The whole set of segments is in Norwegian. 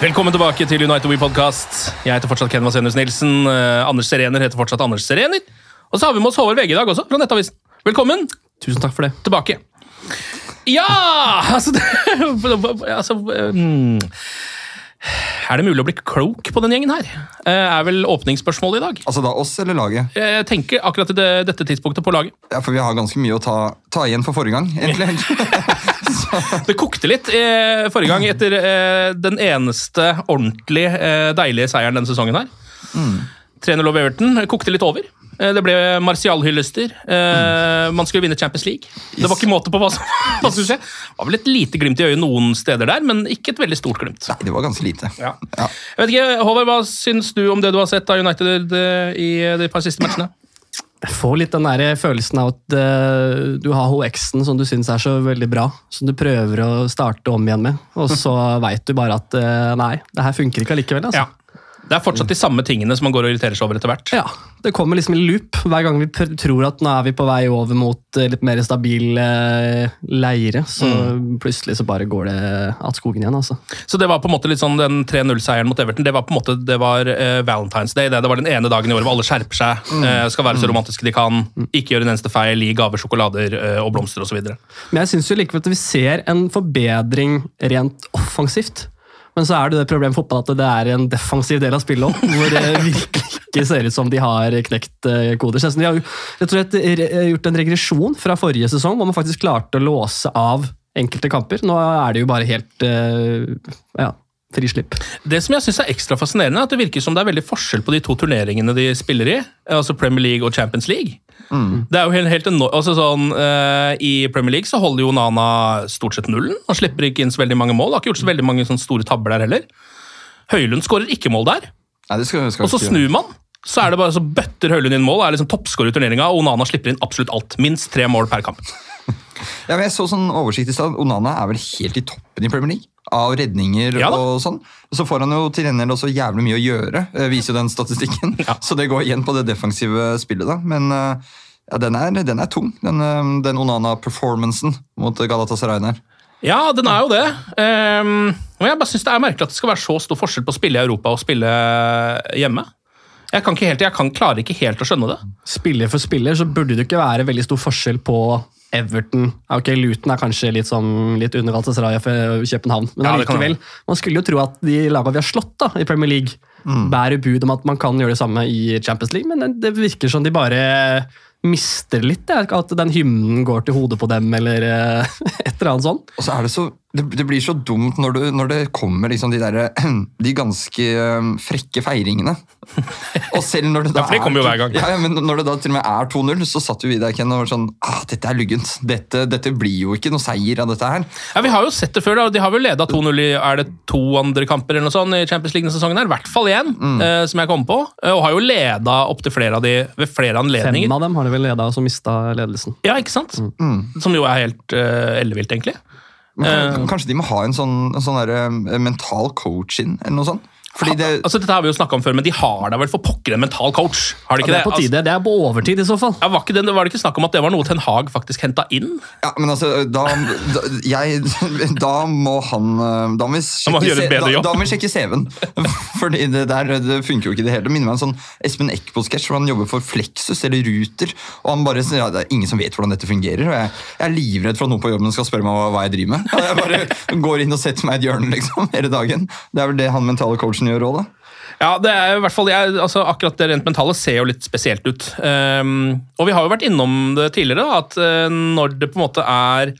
Velkommen tilbake til United We Podcast. Jeg heter fortsatt Ken Vasenius Nilsen. Eh, Anders Serener heter fortsatt Anders Serener. Og så har vi med oss Håvard Vegge i dag også, fra Nettavisen. Velkommen Tusen takk for det. tilbake. Ja! Altså, det, altså mm. Er det mulig å bli klok på den gjengen her? Eh, Er vel åpningsspørsmålet i dag. Altså da oss eller laget? Jeg tenker akkurat i det, dette tidspunktet på laget. Ja, For vi har ganske mye å ta, ta igjen for forrige gang. egentlig. Det kokte litt eh, forrige gang etter eh, den eneste ordentlig eh, deilige seieren denne sesongen her. 3-0 over Everton. Kokte litt over. Eh, Det ble Martial-hyllester. Eh, Man skulle vinne Champions League. Det var ikke måte på hva som, hva som skulle skje. Det var vel et lite glimt i øyet noen steder der, men ikke et veldig stort glimt. Nei, det var ganske lite. Ja. Ja. Jeg vet ikke, Håvard, Hva syns du om det du har sett av United eh, i de par siste matchene? Jeg får litt den der følelsen av at du har eksen som du syns er så veldig bra, som du prøver å starte om igjen med, og så veit du bare at nei, det her funker ikke allikevel. Altså. Ja. Det er fortsatt de samme tingene som man går og irriterer seg over etter hvert. Ja, Det kommer liksom i loop hver gang vi tror at nå er vi på vei over mot eh, litt mer stabil eh, leire. Så plutselig så bare går det att skogen igjen. altså. Så det var på en måte litt sånn den 3-0-seieren mot Everton. Det var på en måte, det var uh, Valentine's Day. Det, det var den ene dagen i året hvor alle skjerper seg, eh, skal være så romantiske de kan, ikke gjøre en eneste feil, gi gaver, sjokolader uh, og blomster osv. Men jeg syns likevel at vi ser en forbedring rent offensivt. Men så er det det problemet med fotball at det er en defensiv del av spillet òg, hvor det virkelig ikke ser ut som de har knekt eh, koder. De har rett og slett gjort en regresjon fra forrige sesong, hvor man faktisk klarte å låse av enkelte kamper. Nå er det jo bare helt eh, ja, frislipp. Det som jeg synes er ekstra fascinerende, er at det virker som det er veldig forskjell på de to turneringene de spiller i, altså Premier League og Champions League. Det er jo helt, helt enormt. altså sånn, uh, I Premier League så holder jo Nana stort sett nullen. Han slipper ikke inn så veldig mange mål. Han Har ikke gjort så veldig mange sånne store tabber der heller. Høylund skårer ikke mål der. Nei, det skal, skal Og så snur man, så er det bare så bøtter Høylund inn mål, er liksom toppskårer i turneringa, og Onana slipper inn absolutt alt. Minst tre mål per kamp. Ja, men jeg så sånn oversikt i stad. Onana er vel helt i toppen i Premier League. Av redninger Ja og sånn. Så får han jo til gjengjeld også jævlig mye å gjøre, eh, viser jo den statistikken. Så det går igjen på det defensive spillet, da. Men eh, ja, den, er, den er tung, den, eh, den Onana-performancen mot Galatasaray her. Ja, den er jo det. Um, og jeg bare synes Det er merkelig at det skal være så stor forskjell på å spille i Europa og spille hjemme. Jeg kan ikke helt, jeg kan, klarer ikke helt å skjønne det. Spiller for spiller så burde det ikke være veldig stor forskjell på Everton. Ok, Luton er kanskje litt, sånn, litt under Galatasaray for København, men Ja, likevel. Man skulle jo tro at de lagene vi har slått da, i Premier League, bærer bud om at man kan gjøre det samme i Champions League, men det virker som de bare mister litt. Det. At den hymnen går til hodet på dem, eller eh, et eller annet sånt. Og så er det så det, det blir så dumt når, du, når det kommer liksom de, der, de ganske um, frekke feiringene. Og selv når det da Ja, for det kommer jo hver gang. Ja, men når det da til og med er 2-0, så satt jo vi der Ken, og var sånn ah, Dette er luggent. Dette, dette blir jo ikke noe seier av dette her. Ja, Vi har jo sett det før. da. De har vel leda 2-0 i er det to andre kamper eller noe sånt i Champions League denne sesongen. her. I hvert fall én, eh, som jeg kom på. eh, Og har jo leda opptil flere av de ved flere anledninger. Fem av dem har de vel leda som mista ledelsen. Ja, ikke sant? Som jo er helt uh, ellevilt, egentlig. Men Eh. Kanskje de må ha en sånn, en sånn der, eh, mental coach inn, eller noe sånt? Det, Altså, dette har vi jo om før, men de har da vel for pokker en mental coach? Har de ikke Det det? er på Altså. Det er på overtid i så fall. ja, var, ikke det, var det ikke snakk om at det var noe Ten Hag faktisk henta inn? Ja, men altså, da, da, jeg, da må han Da må vi sjekke, da, da må vi sjekke CV-en. Fordi det der det funker jo ikke i det hele. Det minner meg om en sånn Espen Eckbo-sketsj hvor han jobber for Flexus eller Ruter. Og han bare ja, det er ingen som vet hvordan dette fungerer. Og jeg, jeg er livredd for at noen på jobben skal spørre meg hva, hva jeg driver med. Jeg bare går inn og setter meg i et hjørne liksom, hele dagen. Det er vel det han mentale coachen gjør òg, da. Ja, det er i hvert fall, jeg, altså Akkurat det rent mentale ser jo litt spesielt ut. Um, og vi har jo vært innom det tidligere, da, at uh, når det på en måte er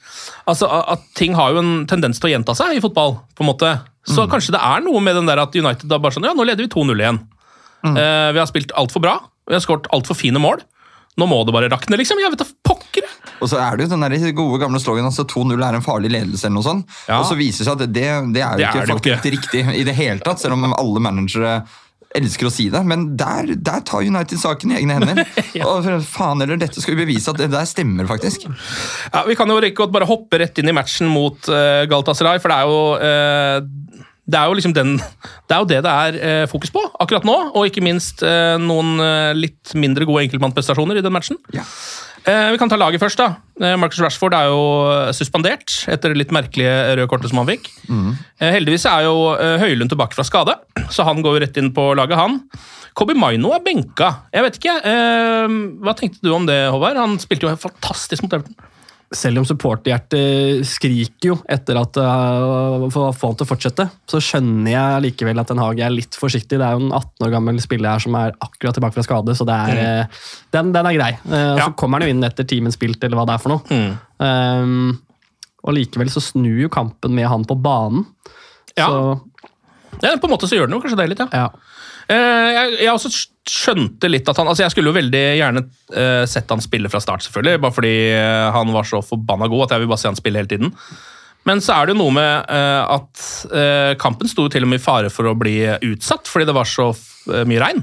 altså At ting har jo en tendens til å gjenta seg i fotball. på en måte. Så kanskje det er noe med den der at United da bare sånn Ja, nå leder vi 2-0 igjen. Eh, vi har spilt altfor bra. Vi har skåret altfor fine mål. Nå må det bare rakne, liksom. Jeg vet da pokker! Og så er det jo den gode gamle slogan altså 2-0 er en farlig ledelse. eller noe sånt. Ja. Og så viser det seg at det, det er jo Det er ikke det faktisk ikke. riktig i det hele tatt, selv om alle managere elsker å si det. Men der, der tar United saken i egne hender. Og for faen eller dette skal vi bevise at det der stemmer, faktisk. Ja, Vi kan jo ikke bare hoppe rett inn i matchen mot uh, Galatasaray, for det er jo eh, det er jo liksom den, det er jo det det er eh, fokus på akkurat nå, og ikke minst eh, noen eh, litt mindre gode enkeltmannsprestasjoner i den matchen. Ja. Eh, vi kan ta laget først. da. Marcus Rashford er jo suspendert etter det litt merkelige røde kortet som han fikk. Eh, heldigvis er jo Høylund tilbake fra skade, så han går jo rett inn på laget, han. Kobi Maino er benka. Jeg vet ikke, Hva tenkte du om det, Håvard? Han spilte jo fantastisk mot Everton. Selv om supporterhjertet skriker jo etter at uh, for å få han til å fortsette, så skjønner jeg likevel at Den Hage er litt forsiktig. Det er jo en 18 år gammel spiller her som er akkurat tilbake fra skade, så det er, eh, den, den er grei. Uh, Ja. Så kommer han jo inn etter timen spilt, eller hva det er for noe. Um, og likevel så snur jo kampen med han på banen. Ja. Så, Ja, på en måte så gjør den jo kanskje det litt, ja. ja. Eh, Jeg, jeg også skjønte litt at han altså Jeg skulle jo veldig gjerne eh, sett han spille fra start, selvfølgelig. Bare fordi eh, han var så forbanna god at jeg vil bare se han spille hele tiden. Men så er det jo noe med at kampen sto til og med i fare for å bli utsatt fordi det var så mye regn.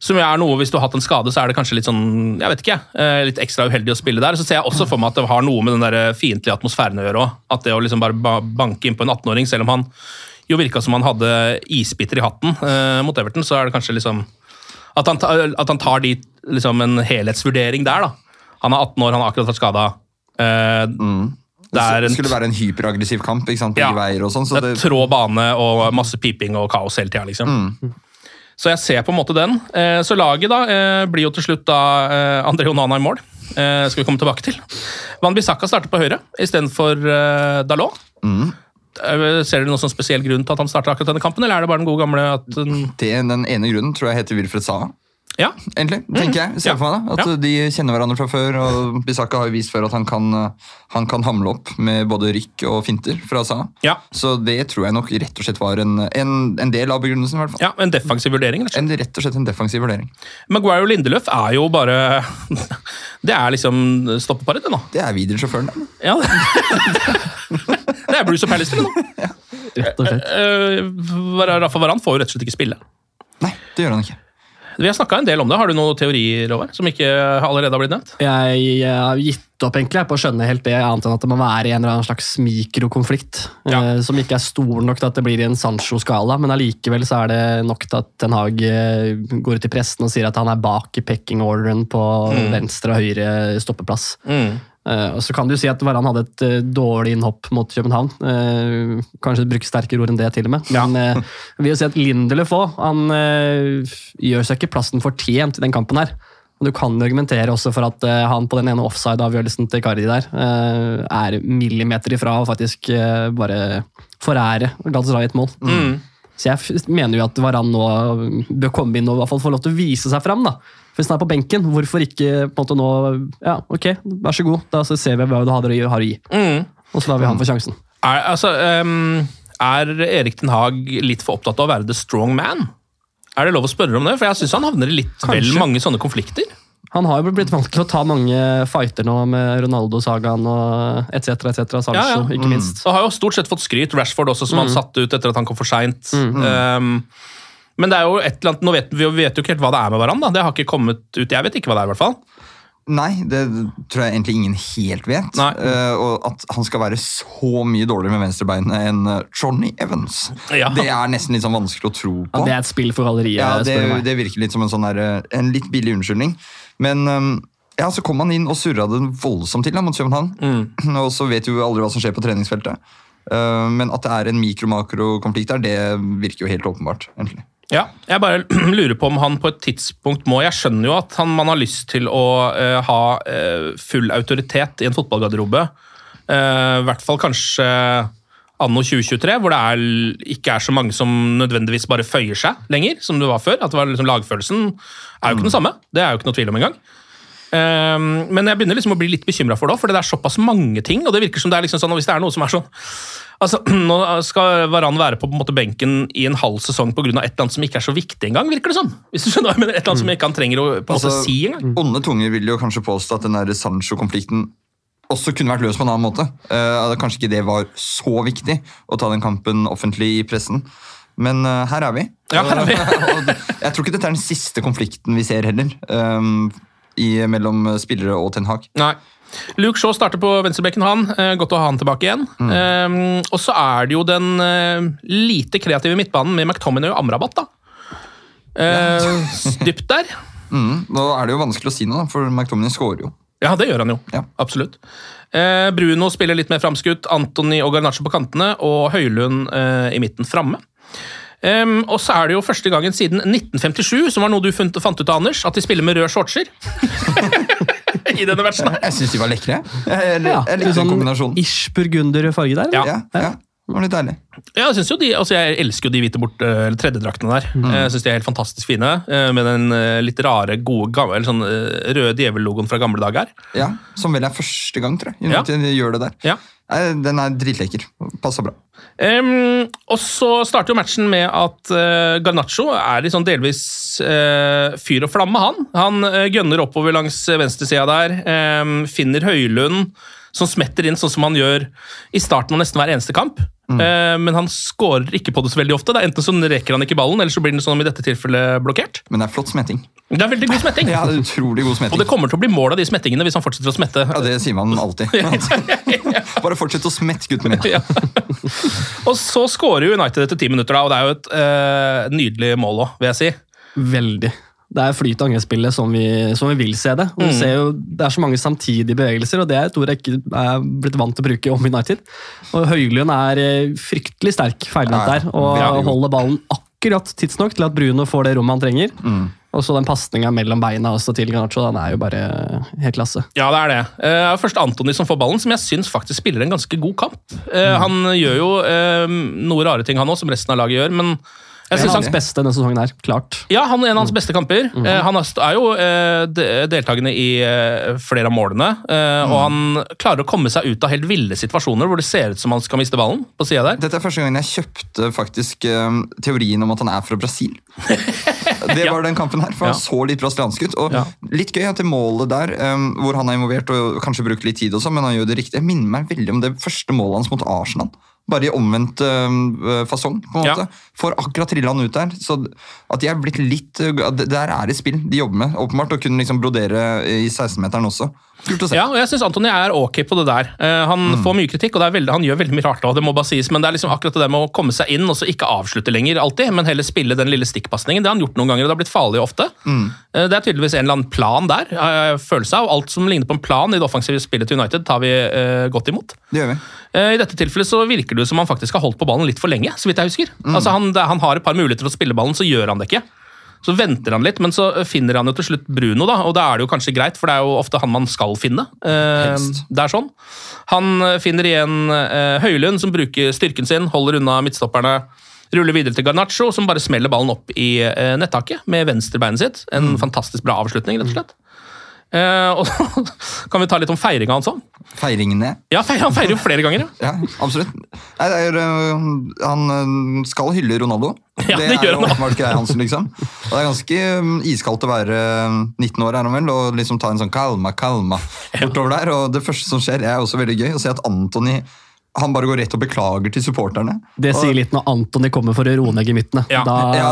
Som jo er noe, Hvis du har hatt en skade, så er det kanskje litt sånn, jeg vet ikke, litt ekstra uheldig å spille der. Så ser jeg også for meg at det har noe med den der fiendtlige atmosfæren å gjøre òg. At det å liksom bare banke inn på en 18-åring, selv om han jo virka som han hadde isbiter i hatten eh, mot Everton, så er det kanskje liksom At han, at han tar dit liksom en helhetsvurdering der, da. Han er 18 år, han har akkurat vært skada. Det er det en skulle være en hyperaggressiv kamp ikke sant, på Ja. sånn. Så det det, er trå bane og masse piping og kaos hele tida, liksom. Så jeg ser på en måte den. Eh, Så laget da eh, blir jo til slutt da eh, André Onana i mål. Eh, skal vi komme tilbake til. Van Bissaka starter på høyre istedenfor Dalot. Eh, Ser dere noen sånn spesiell grunn til at han starter akkurat denne kampen, eller er det bare den gode gamle at det, den ene grunnen tror jeg heter Wilfred Saha. Ja. egentlig, tenker jeg. Ser Ja. for meg da, At Ja. de kjenner hverandre fra før, og Bisaka har jo vist før at han kan, eh, han kan hamle opp med både rykk og finter fra Saha. Ja. Så det tror jeg nok rett og slett var en, en, en del av begrunnelsen. i hvert fall. ja, en defensiv vurdering. rett. En, rett og slett en defensiv vurdering. Maguire og Lindeløf er jo bare Det er liksom stoppeparet, det nå. Det er videresjåføren. der. Ja, det, det er Bruce og Pallister, nå. Rett og slett. Uh, Rafa Varan får jo rett og slett ikke spille. Nei, det gjør han ikke. Vi har snakka en del om det. Har du noen teorier over, som ikke allerede har blitt nevnt? Jeg har gitt opp egentlig på å skjønne helt det, annet enn at det må være i en eller annen slags mikrokonflikt. Ja. eh, Som ikke er stor nok til at det blir i en Sancho-skala, men allikevel så er det nok til at Ten Hag eh, går ut i pressen og sier at han er bak i pecking-orderen på venstre og høyre stoppeplass. Eh, og så kan du si at Varan hadde et eh, dårlig innhopp mot København. Uh, kanskje bruke sterkere ord enn det, til og med. Men vi vil si at Lindelöf òg, han eh, gjør seg ikke plassen fortjent i den kampen her. Og Du kan argumentere også for at eh, han på den ene offside-avgjørelsen til Kardi der eh, er millimeter ifra å faktisk eh, bare forære Galatasaray et mål. Så jeg mener jo at Varan nå bør komme inn og i hvert fall få lov til å vise seg fram. da. Hvis han er på benken, hvorfor ikke på en måte nå Ja, ok, vær så god, da så ser vi hva du har å gi- har å gi. Og så lar vi han få sjansen. Er, altså, um, er Erik Den Haag litt for opptatt av å være the strong man? Er det lov å spørre om det? For jeg syns han havner i litt vel mange sånne konflikter. Han har jo blitt vant til å ta mange fighter nå med Ronaldo-sagaen og etc. etc. Sancho, Ja, ja. ikke minst. Og har jo stort sett fått skryt. Rashford også, som han satte ut etter at han kom for seint. Um, men det er jo et eller annet, nå vet vi, vet jo ikke helt hva det er med hverandre. Det har ikke kommet ut, Jeg vet ikke hva det er, i hvert fall. Nei, det tror jeg egentlig ingen helt vet. Eh, og at han skal være så mye dårligere med venstrebeinet enn eh, Johnny Evans, Ja. det er nesten litt sånn vanskelig å tro Ja, på. det er et spill for galleriet, Ja, det, det virker litt som en, sånn der, eh, en litt billig unnskyldning. Men um, ja, så kom han inn og surra det voldsomt til da, mot København. Mm. Og så vet vi jo aldri hva som skjer på treningsfeltet. Uh, men at det er en mikro-makro-konflikt der, det virker jo helt åpenbart. egentlig. Ja, jeg bare lurer på om han på et tidspunkt må Jeg skjønner jo at han, man har lyst til å uh, ha uh, full autoritet i en fotballgarderobe. Uh, I hvert fall kanskje anno 2023, hvor det er, ikke er så mange som nødvendigvis bare føyer seg lenger, som det var før. At det var liksom Lagfølelsen er jo ikke den samme. Det er jo ikke noe tvil om engang. Um, men jeg begynner liksom å bli litt bekymra for det òg, for det er såpass mange ting. og det virker som det er liksom sånn, og Hvis det er noe som er sånn altså, Nå skal Varan være på, på en måte benken i en halv sesong pga. et eller annet som ikke er så viktig engang, virker det som. Hvis du skjønner men Et eller annet som ikke han trenger å på en måte Altså, si engang. Onde tunger vil jo kanskje påstå at den Sancho-konflikten også kunne vært løst på en annen måte. Uh, at kanskje ikke det var så viktig å ta den kampen offentlig i pressen. Men uh, her er vi. Ja, her er vi. Og og, jeg tror ikke dette er den siste konflikten vi ser heller. um, i, mellom spillere og Ten Hag. Nei. Luke Shaw starter på venstrebekken, han. Eh, godt å ha han tilbake igjen. Um, og så er det jo den uh, lite kreative midtbanen med McTominay og Amrabat, da. Uh, dypt der. Mm, nå er det jo vanskelig å si noe, for McTominay scorer jo. Ja, det gjør han jo. Ja. Absolutt. Eh, Bruno spiller litt mer framskutt, Antony og Garnaccio på kantene, og Høylund eh, i midten framme. Em, og så er det jo første gangen siden 1957, som var noe du fant, fant ut av, Anders, at de spiller med røde shortser. I denne versen. her. Jeg syns de var lekre. Jeg, jeg, jeg, jeg likte den sånn kombinasjonen. ish burgunder farge der. Ja. Ja, ja, det var litt deilig. Ja, jeg, jo de, altså jeg elsker jo de hvite bort, eh, eller tredjedraktene der. Jeg synes de er helt fantastisk fine, eh, med den eh, litt rare, gode, gamle, sånn eh, røde djevellogoen fra gamle dager. Ja, Som vel er første gang, tror jeg. Ja. Gjør det der. Ja. Den er dritlekker. Passer bra. Um, og så starter jo matchen med at uh, Garnaccio er sånn delvis uh, fyr og flamme, han. Han uh, gønner oppover langs venstresida der, Um, finner Høylund, som smetter inn sånn som han gjør i starten av nesten hver eneste kamp. Eh, men han scorer ikke på det så veldig ofte. Det er Enten så rekker han ikke ballen, eller så blir den sånn i dette tilfellet blokkert. Men det er flott smetting. Det er veldig god smetting. Ja, det er utrolig god smetting. Og det kommer til å bli mål av de smettingene hvis han fortsetter å smette. Ja, Det sier man alltid. Bare fortsett å smette gutten min. Ja. Og så skårer jo United etter ti minutter, da, og det er jo et uh, nydelig mål òg, vil jeg si. Veldig. Det er flyt og angrepsspillet som, vi- som vi vil se det. Og ser jo, det er så mange samtidige bevegelser, og det er et ord jeg ikke er blitt vant til å bruke om United. Og Høylund er eh, fryktelig sterk feilvendt Ja, der, og holder ballen akkurat tidsnok til at Bruno får det rommet han trenger. Og så den pasninga mellom beina også til Garnaccio, den er jo bare helt klasse. Ja, det er det. Eh, først Antony som får ballen, som jeg syns faktisk spiller en ganske god kamp. Mm. Han gjør jo eh, noe rare ting, han òg, som resten av laget gjør, men jeg syns er hans beste denne sesongen her, klart. Ja, han er en av hans beste kamper. Eh, han er jo eh, deltakende i eh, flere av målene. Og han klarer å komme seg ut av helt ville situasjoner hvor det ser ut som han skal miste ballen. på siden der. Dette er første gangen jeg kjøpte faktisk teorien om at han er fra Brasil. Det var den kampen her, for han Ja. så litt brasiliansk ut. Og Ja. litt gøy at det målet der, eh, hvor han er involvert og kanskje brukt litt tid også, men han gjør det riktig, minner meg veldig om det første målet hans mot Arsenal. Bare i omvendt øh, fasong, på en Ja. Får akkurat trilla han ut der. Så at de er blitt litt eh, det Der er det spill de jobber med, åpenbart. Å kunne liksom brodere i 16-meteren også. Kult å se. Ja, og jeg syns Antony er ok på det der. Uh, han får mye kritikk, og det veldig, han gjør veldig mye rart, og det må bare sies, men det er liksom akkurat det der med å komme seg inn og så ikke avslutte lenger alltid, men heller spille den lille stikkpasningen. Det har han gjort noen ganger, og det har blitt farlig ofte. Eh, det er tydeligvis en eller annen plan der, jeg følelse av. Alt som ligner på en plan i det offensive spillet til United, tar vi godt imot. Det gjør vi. Eh, I dette tilfellet så virker det som han faktisk har holdt på ballen litt for lenge, så vidt jeg husker. Altså han, han har et par muligheter til å spille ballen, så gjør han det ikke. Så venter han litt, men så finner han jo til slutt Bruno, da, og da er det jo kanskje greit, for det er jo ofte han man skal finne. Eh, det er sånn. Han eh, finner igjen eh, Høylund, som bruker styrken sin, holder unna midtstopperne. Ruller videre til Garnaccio, som bare smeller ballen opp i eh, nettaket med venstrebeinet sitt. En fantastisk bra avslutning, rett og slett. Eh, og så kan vi ta litt om feiringa hans òg. Feiringene. Ja, han feirer jo flere ganger. ja. Ja, absolutt. Nei, er, øh, han øh, skal hylle Ronaldo. Ja, det er gjør jo han. åpenbart greia hans, liksom. Og det er ganske øh, iskaldt å være øh, 19 år, er han vel, og liksom ta en sånn kalma, kalma bortover der. Og det første som skjer, er også veldig gøy, å se at Anthony han bare går rett og beklager til supporterne. Det sier litt når Antony kommer for å roe ned gemyttene. Ja. Da, Ja,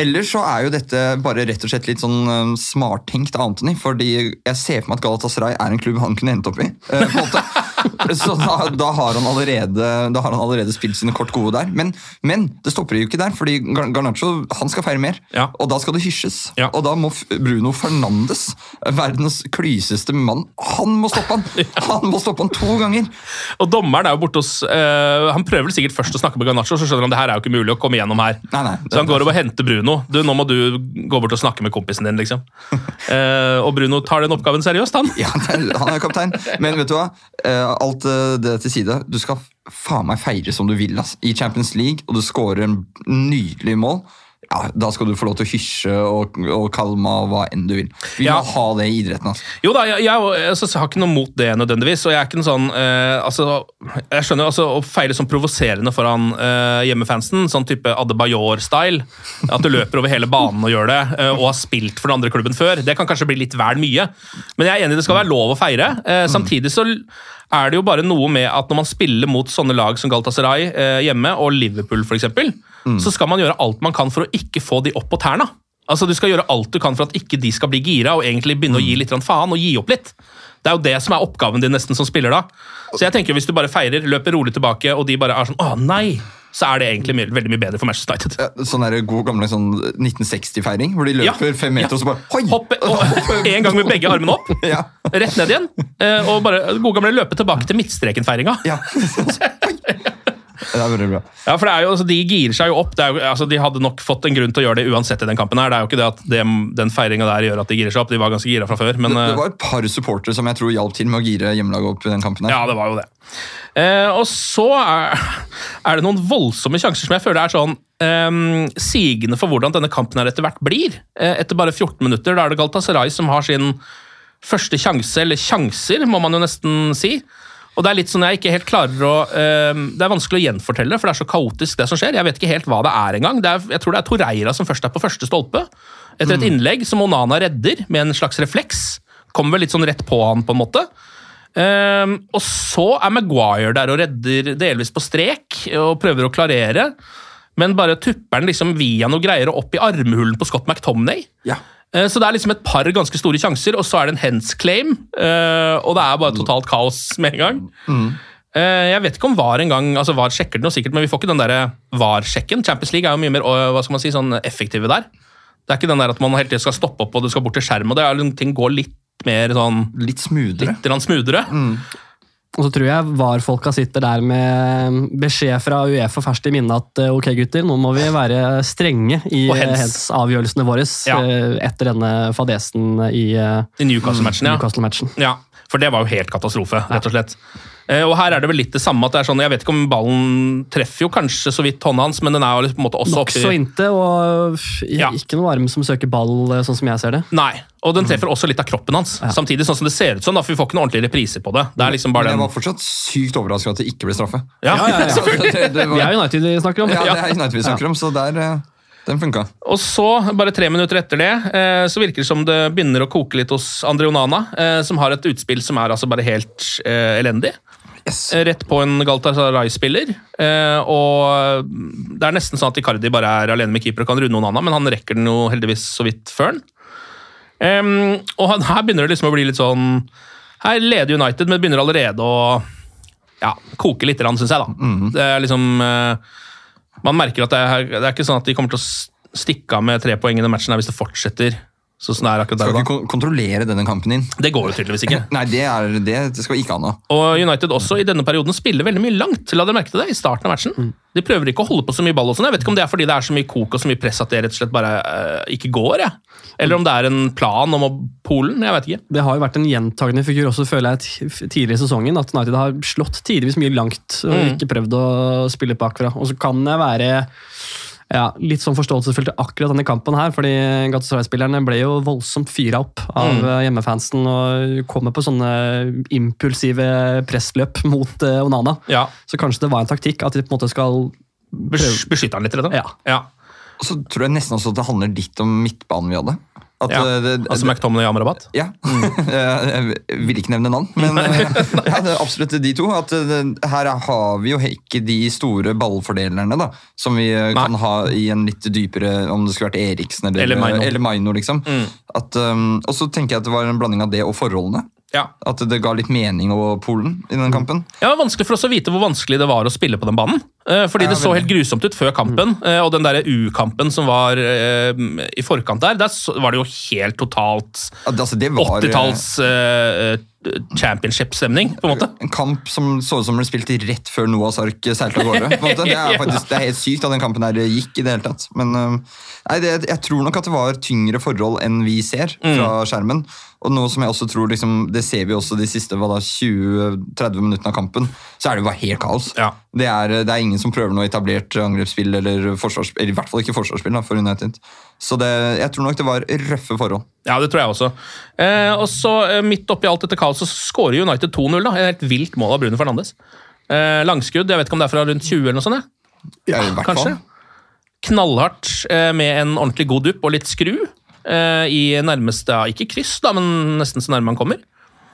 ellers så er jo dette bare rett og slett litt sånn um, smarttenkt av Antony. Fordi jeg ser for meg at Galatasaray er en klubb han kunne endt opp i. eh, på en måte. Så da, da, har han allerede, da har han allerede spilt sine kort gode der. Men, men det stopper jo ikke der, fordi Gar- Garnaccio han skal feire mer. Ja. Og da skal det hysjes. Ja. Og da må Bruno Fernandes, verdens klyseste mann, han må stoppe han! Han må stoppe han to ganger! Og dommeren er jo borte hos øh, Han prøver vel sikkert først å snakke med Garnaccio, så skjønner han det her er jo ikke mulig å komme gjennom her. Nei, nei, så han går over og henter Bruno. Du, Nå må du gå bort og snakke med kompisen din, liksom. uh, og Bruno tar den oppgaven seriøst, han. Ja, han er kaptein. Men vet du hva? Eh, Alt eh, det til side. Du skal faen meg feire som du vil ass. i Champions League, og du scorer en nydelig mål. Ja, Da skal du få lov til å hysje og, og kalme og hva enn du vil. Vi Ja. må ha det i idretten. Altså. Jo da, jeg, jeg, altså, jeg har ikke noe mot det nødvendigvis. og jeg er ikke noe sånn, eh, altså, jeg skjønner altså, Å feile sånn provoserende foran eh, hjemmefansen, sånn type Adebayor-style, at du løper over hele banen og gjør det, eh, og har spilt for den andre klubben før, det kan kanskje bli litt vel mye. Men jeg er enig det skal være lov å feire. Eh, samtidig så er det jo bare noe med at når man spiller mot sånne lag som Galtasaray eh, hjemme, og Liverpool f.eks., så skal man gjøre alt man kan for å ikke få de opp på tærne. Altså, Du skal gjøre alt du kan for at ikke de skal bli gira og egentlig begynne å gi litt faen og gi opp litt. Det er jo det som er oppgaven din nesten som spiller da. Så jeg tenker Hvis du bare feirer, løper rolig tilbake, og de bare er sånn Å, nei! Så er det egentlig mye, veldig mye bedre for Manchester United. Ja, Sånn der god gamle sånn 1960-feiring, hvor de løper Ja, fem meter ja. og så bare Hoi! Hoppe og en gang med begge armene opp, Ja. rett ned igjen. eh, Og bare gode gamle løpe tilbake til midtstreken-feiringa. ja. Hoi! Det er veldig bra. Ja, for det er jo, altså, De girer seg jo opp. Jo, altså, de hadde nok fått en grunn til å gjøre det uansett i den kampen. her. Det er jo ikke det at det, den feiringa der gjør at de girer seg opp. De var ganske gira fra før. men... Det, det eh, var et par supportere som jeg tror hjalp til med å gire hjemmelaget opp i den kampen. her. Ja, det var jo det. Eh, og så er, er det noen voldsomme sjanser som jeg føler er sånn eh, sigende for hvordan denne kampen her etter hvert blir. Eh, etter bare 14 minutter, da er det Galatasaray som har sin første sjanse, eller sjanser, må man jo nesten si. Og Det er litt sånn jeg ikke helt klarer å eh, Det er vanskelig å gjenfortelle, for det er så kaotisk, det som skjer. Jeg vet ikke helt hva det er engang. Jeg tror det er Torreira som først er på første stolpe. Etter et innlegg som Onana redder med en slags refleks. Kommer vel litt sånn rett på han, på en måte. Ehm, og så er Maguire der og redder delvis på strek og prøver å klarere. Men bare tupper den liksom via noe greier og opp i armhulen på Scott McTomney. Ja. Eh, Så det er liksom et par ganske store sjanser, og så er det en hands claim. eh, Og det er bare totalt kaos med en gang. Mm. Jeg vet ikke om VAR en gang, altså VAR sjekker det noe sikkert, men vi får ikke den der VAR-sjekken. Champions League er jo mye mer hva skal man si, sånn effektive der. Det er ikke den der at man hele tiden skal stoppe opp og du skal bort til skjerm, og det er, liksom- ting går litt mer sånn Litt smoothere. litt smoothere. smoothere. Og så tror jeg VAR-folka sitter der med beskjed fra Uefa ferskt i minne at eh, ok, gutter, nå må vi være strenge i Og hens-avgjørelsene våre Ja. eh, etter denne fadesen i eh, I Newcastle-matchen, ja. Ja. For det var jo helt katastrofe, rett og slett. Eh, Og her er det vel litt det samme. at det er sånn, Jeg vet ikke om ballen treffer jo kanskje så vidt hånda hans, men den er jo på en måte også Nokså oppi inntil, og f- Ja. ikke noe arm som søker ball, eh, sånn som jeg ser det. Nei, og den treffer også litt av kroppen hans. Samtidig sånn som det ser ut sånn, da, for vi får ikke noen ordentlige repriser på det. Det er liksom bare Men jeg var fortsatt sykt overrasket over at det ikke ble straffe. Ja, selvfølgelig. det, det Vi var, er United vi snakker om. ja, det er United vi snakker om, så der, eh, den funka. Og så, bare tre minutter etter det, eh, så virker det som det begynner å koke litt hos Andre Onana, eh, som har et utspill som er altså bare helt eh, elendig. Yes. Eh, Rett på en Galatasaray-spiller. Eh, og det er nesten sånn at Icardi bare er alene med keeper og kan runde annen, men han rekker den jo heldigvis så vidt før den. Og her begynner det liksom å bli litt sånn Her leder United, men begynner allerede å ja, koke litt, syns jeg. da. Det er liksom eh, Man merker at det er, det er ikke sånn at de kommer til å stikke av med tre poeng i den matchen her hvis det fortsetter sånn som er akkurat der Skal du ikke kon- kontrollere denne kampen din. Det går jo tydeligvis ikke. Nei, det, er, det, det skal ikke an nå. Og United også i denne perioden spiller veldig mye langt. La dere merke til det i starten av matchen. De prøver ikke å holde på så mye ball. og sånn. Jeg vet ikke om det er fordi det er så mye kok og så mye press at det rett og slett bare uh, ikke går. jeg. Eller om det er en plan om å Polen. Jeg vet ikke. Det har jo vært en gjentagende figur også, føler jeg, tidligere i sesongen. At United har slått tidvis mye langt og Mm. ikke prøvd å spille bakfra. Og så kan det være ja, litt sånn forståelsesfullt i akkurat denne kampen her, fordi Galatasaray-spillerne ble jo voldsomt fyra opp av Mm. eh, hjemmefansen og kommer på sånne impulsive pressløp mot uh, Onana. Ja, Så kanskje det var en taktikk at de på en måte skal bes Beskytte han litt, rett og slett. Ja. Ja. Og så tror jeg nesten også at det handler litt om midtbanen vi hadde. At, Ja, det, det, altså McTominay og Amrabat. Ja. Jeg vil ikke nevne navn, men eh, ja, absolutt de to. At eh, her har vi jo ikke de store ballfordelerne da, som vi Nei. kan ha i en litt dypere Om det skulle vært Eriksen eller, Eller Maino. eller Maino liksom. At, um, og så tenker jeg at det var en blanding av det og forholdene. Ja. At det ga litt mening over Polen i den kampen. Ja, det var vanskelig for oss å vite hvor vanskelig det var å spille på den banen. Eh, Fordi det så helt grusomt ut før kampen, eh, og den der U-kampen som var eh, i forkant der, der var det jo helt totalt altså, det var, eh, 80-talls eh, championship-stemning, på en måte. En kamp som så ut som ble spilt rett før Noahs ark seilte av gårde. Det er faktisk det er helt sykt at den kampen her gikk i det hele tatt. Men nei, det, jeg tror nok at det var tyngre forhold enn vi ser fra skjermen. Og noe som jeg også tror, liksom, Det ser vi også de siste 20-30 minuttene av kampen. Så er det jo bare helt kaos. Ja. Det, er, det er ingen som prøver noe etablert angrepsspill, eller, eller i hvert fall ikke forsvarsspill da, for United. Så det, jeg tror nok det var røffe forhold. Ja, det tror jeg også. Eh, og så eh, Midt oppi alt dette kaoset så skårer United 2-0. da. Et helt vilt mål av Bruno Fernandes. Eh, langskudd, jeg vet ikke om det er fra rundt 20 eller noe sånt. Ja, i hvert Kanskje. fall. Knallhardt eh, med en ordentlig god dupp og litt skru. Eh, I nærmeste, ikke kryss, da, men nesten så nærme han kommer.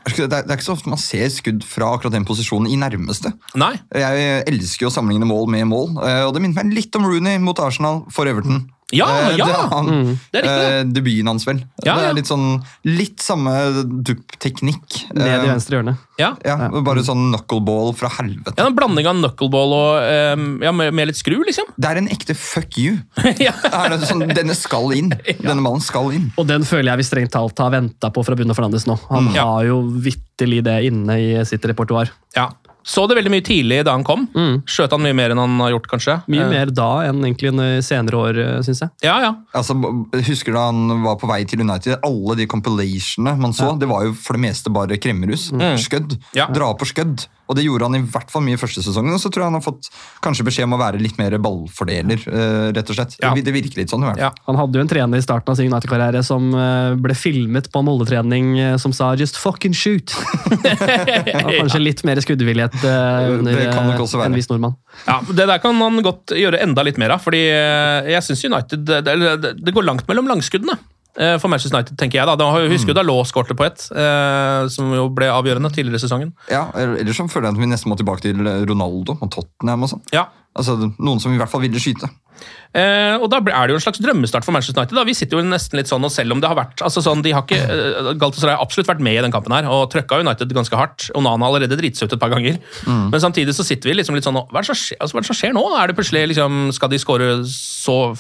Det er, ikke så ofte man ser skudd fra akkurat den posisjonen i nærmeste. Nei, Jeg elsker jo å sammenligne mål med mål, eh, og det minner meg litt om Rooney mot Arsenal for Everton. Ja, Eh, ja! Det er, han, Det er riktig, det. eh, debuten hans, vel. Ja, det er litt sånn Litt samme dupp-teknikk. Ned i Eh, venstre hjørne. ja. Ja, Bare sånn knuckleball fra helvete. Ja, En blanding av knuckleball og eh, ja, med, med litt skru, liksom. Det er en ekte fuck you. ja. Er det sånn, denne skal inn. Denne mannen skal inn. Og den føler jeg vi strengt talt har venta på fra Bruno Fernandes nå. Han mm. har jo vitterlig det inne i sitt repertoar. ja. Så det veldig mye tidlig da han kom. Skjøt han mye mer enn han har gjort, kanskje. Mye Eh, mer da enn egentlig i senere år, syns jeg. Ja, ja. Altså, husker da han var på vei til United? Alle de compilationene man så, det var jo for det meste bare kremmerhus. Skødd. Ja. Dra på skødd. Og det gjorde han i hvert fall mye i første sesongen. Og så tror jeg han har fått kanskje beskjed om å være litt mer ballfordeler, eh, rett og slett. Ja. Det, det virker litt sånn i hvert fall. Ja. Han hadde jo en trener i starten av sin United-karriere som eh, ble filmet på Molde-trening eh, som sa 'just fucking shoot'. Kanskje litt mer skuddvillighet under en viss nordmann. Ja, Det der kan han godt gjøre enda litt mer av. fordi jeg synes United det, det, det går langt mellom langskuddene. Eh, For Manchester United, tenker jeg. da. da har- husker jo da Law skårte på ett, eh, som jo ble avgjørende tidligere i sesongen. Ja, Ellers så føler jeg at vi nesten må tilbake til Ronaldo og Tottenham. og sånn. Ja, Altså, Noen som i hvert fall ville skyte. Eh, og Da er det jo en slags drømmestart for Manchester United. da. Vi sitter jo nesten litt sånn, og selv om det har vært altså sånn, de har ikke, eh, Galatasaray har absolutt vært med i den kampen her og trøkka United ganske hardt. Onana har allerede driti seg ut et par ganger. Men samtidig så sitter vi liksom litt sånn Hva er det som skjer, altså, hva er det som skjer nå? Er det plutselig liksom, Skal de skåre så eh,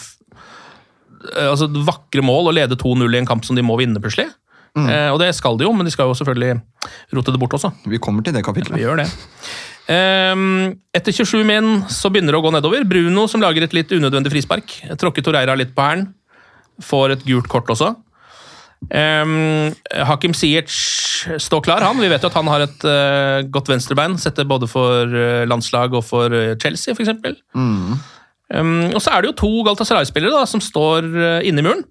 altså, vakre mål å lede 2-0 i en kamp som de må vinne plutselig? Eh, og det skal de jo, men de skal jo selvfølgelig rote det bort også. Vi kommer til det Vi gjør det. Ehm, etter 27 min så begynner det å gå nedover. Bruno som lager et litt unødvendig frispark. Tråkker Torreira litt på hælen. Får et gult kort også. Um, Hakim Siech står klar, han. Vi vet jo at han har et uh, godt venstrebein. Setter både for eh, landslag og for eh, Chelsea, f.eks. Mm. Um, og så er det jo to Galatasaray-spillere som står uh, inne i muren.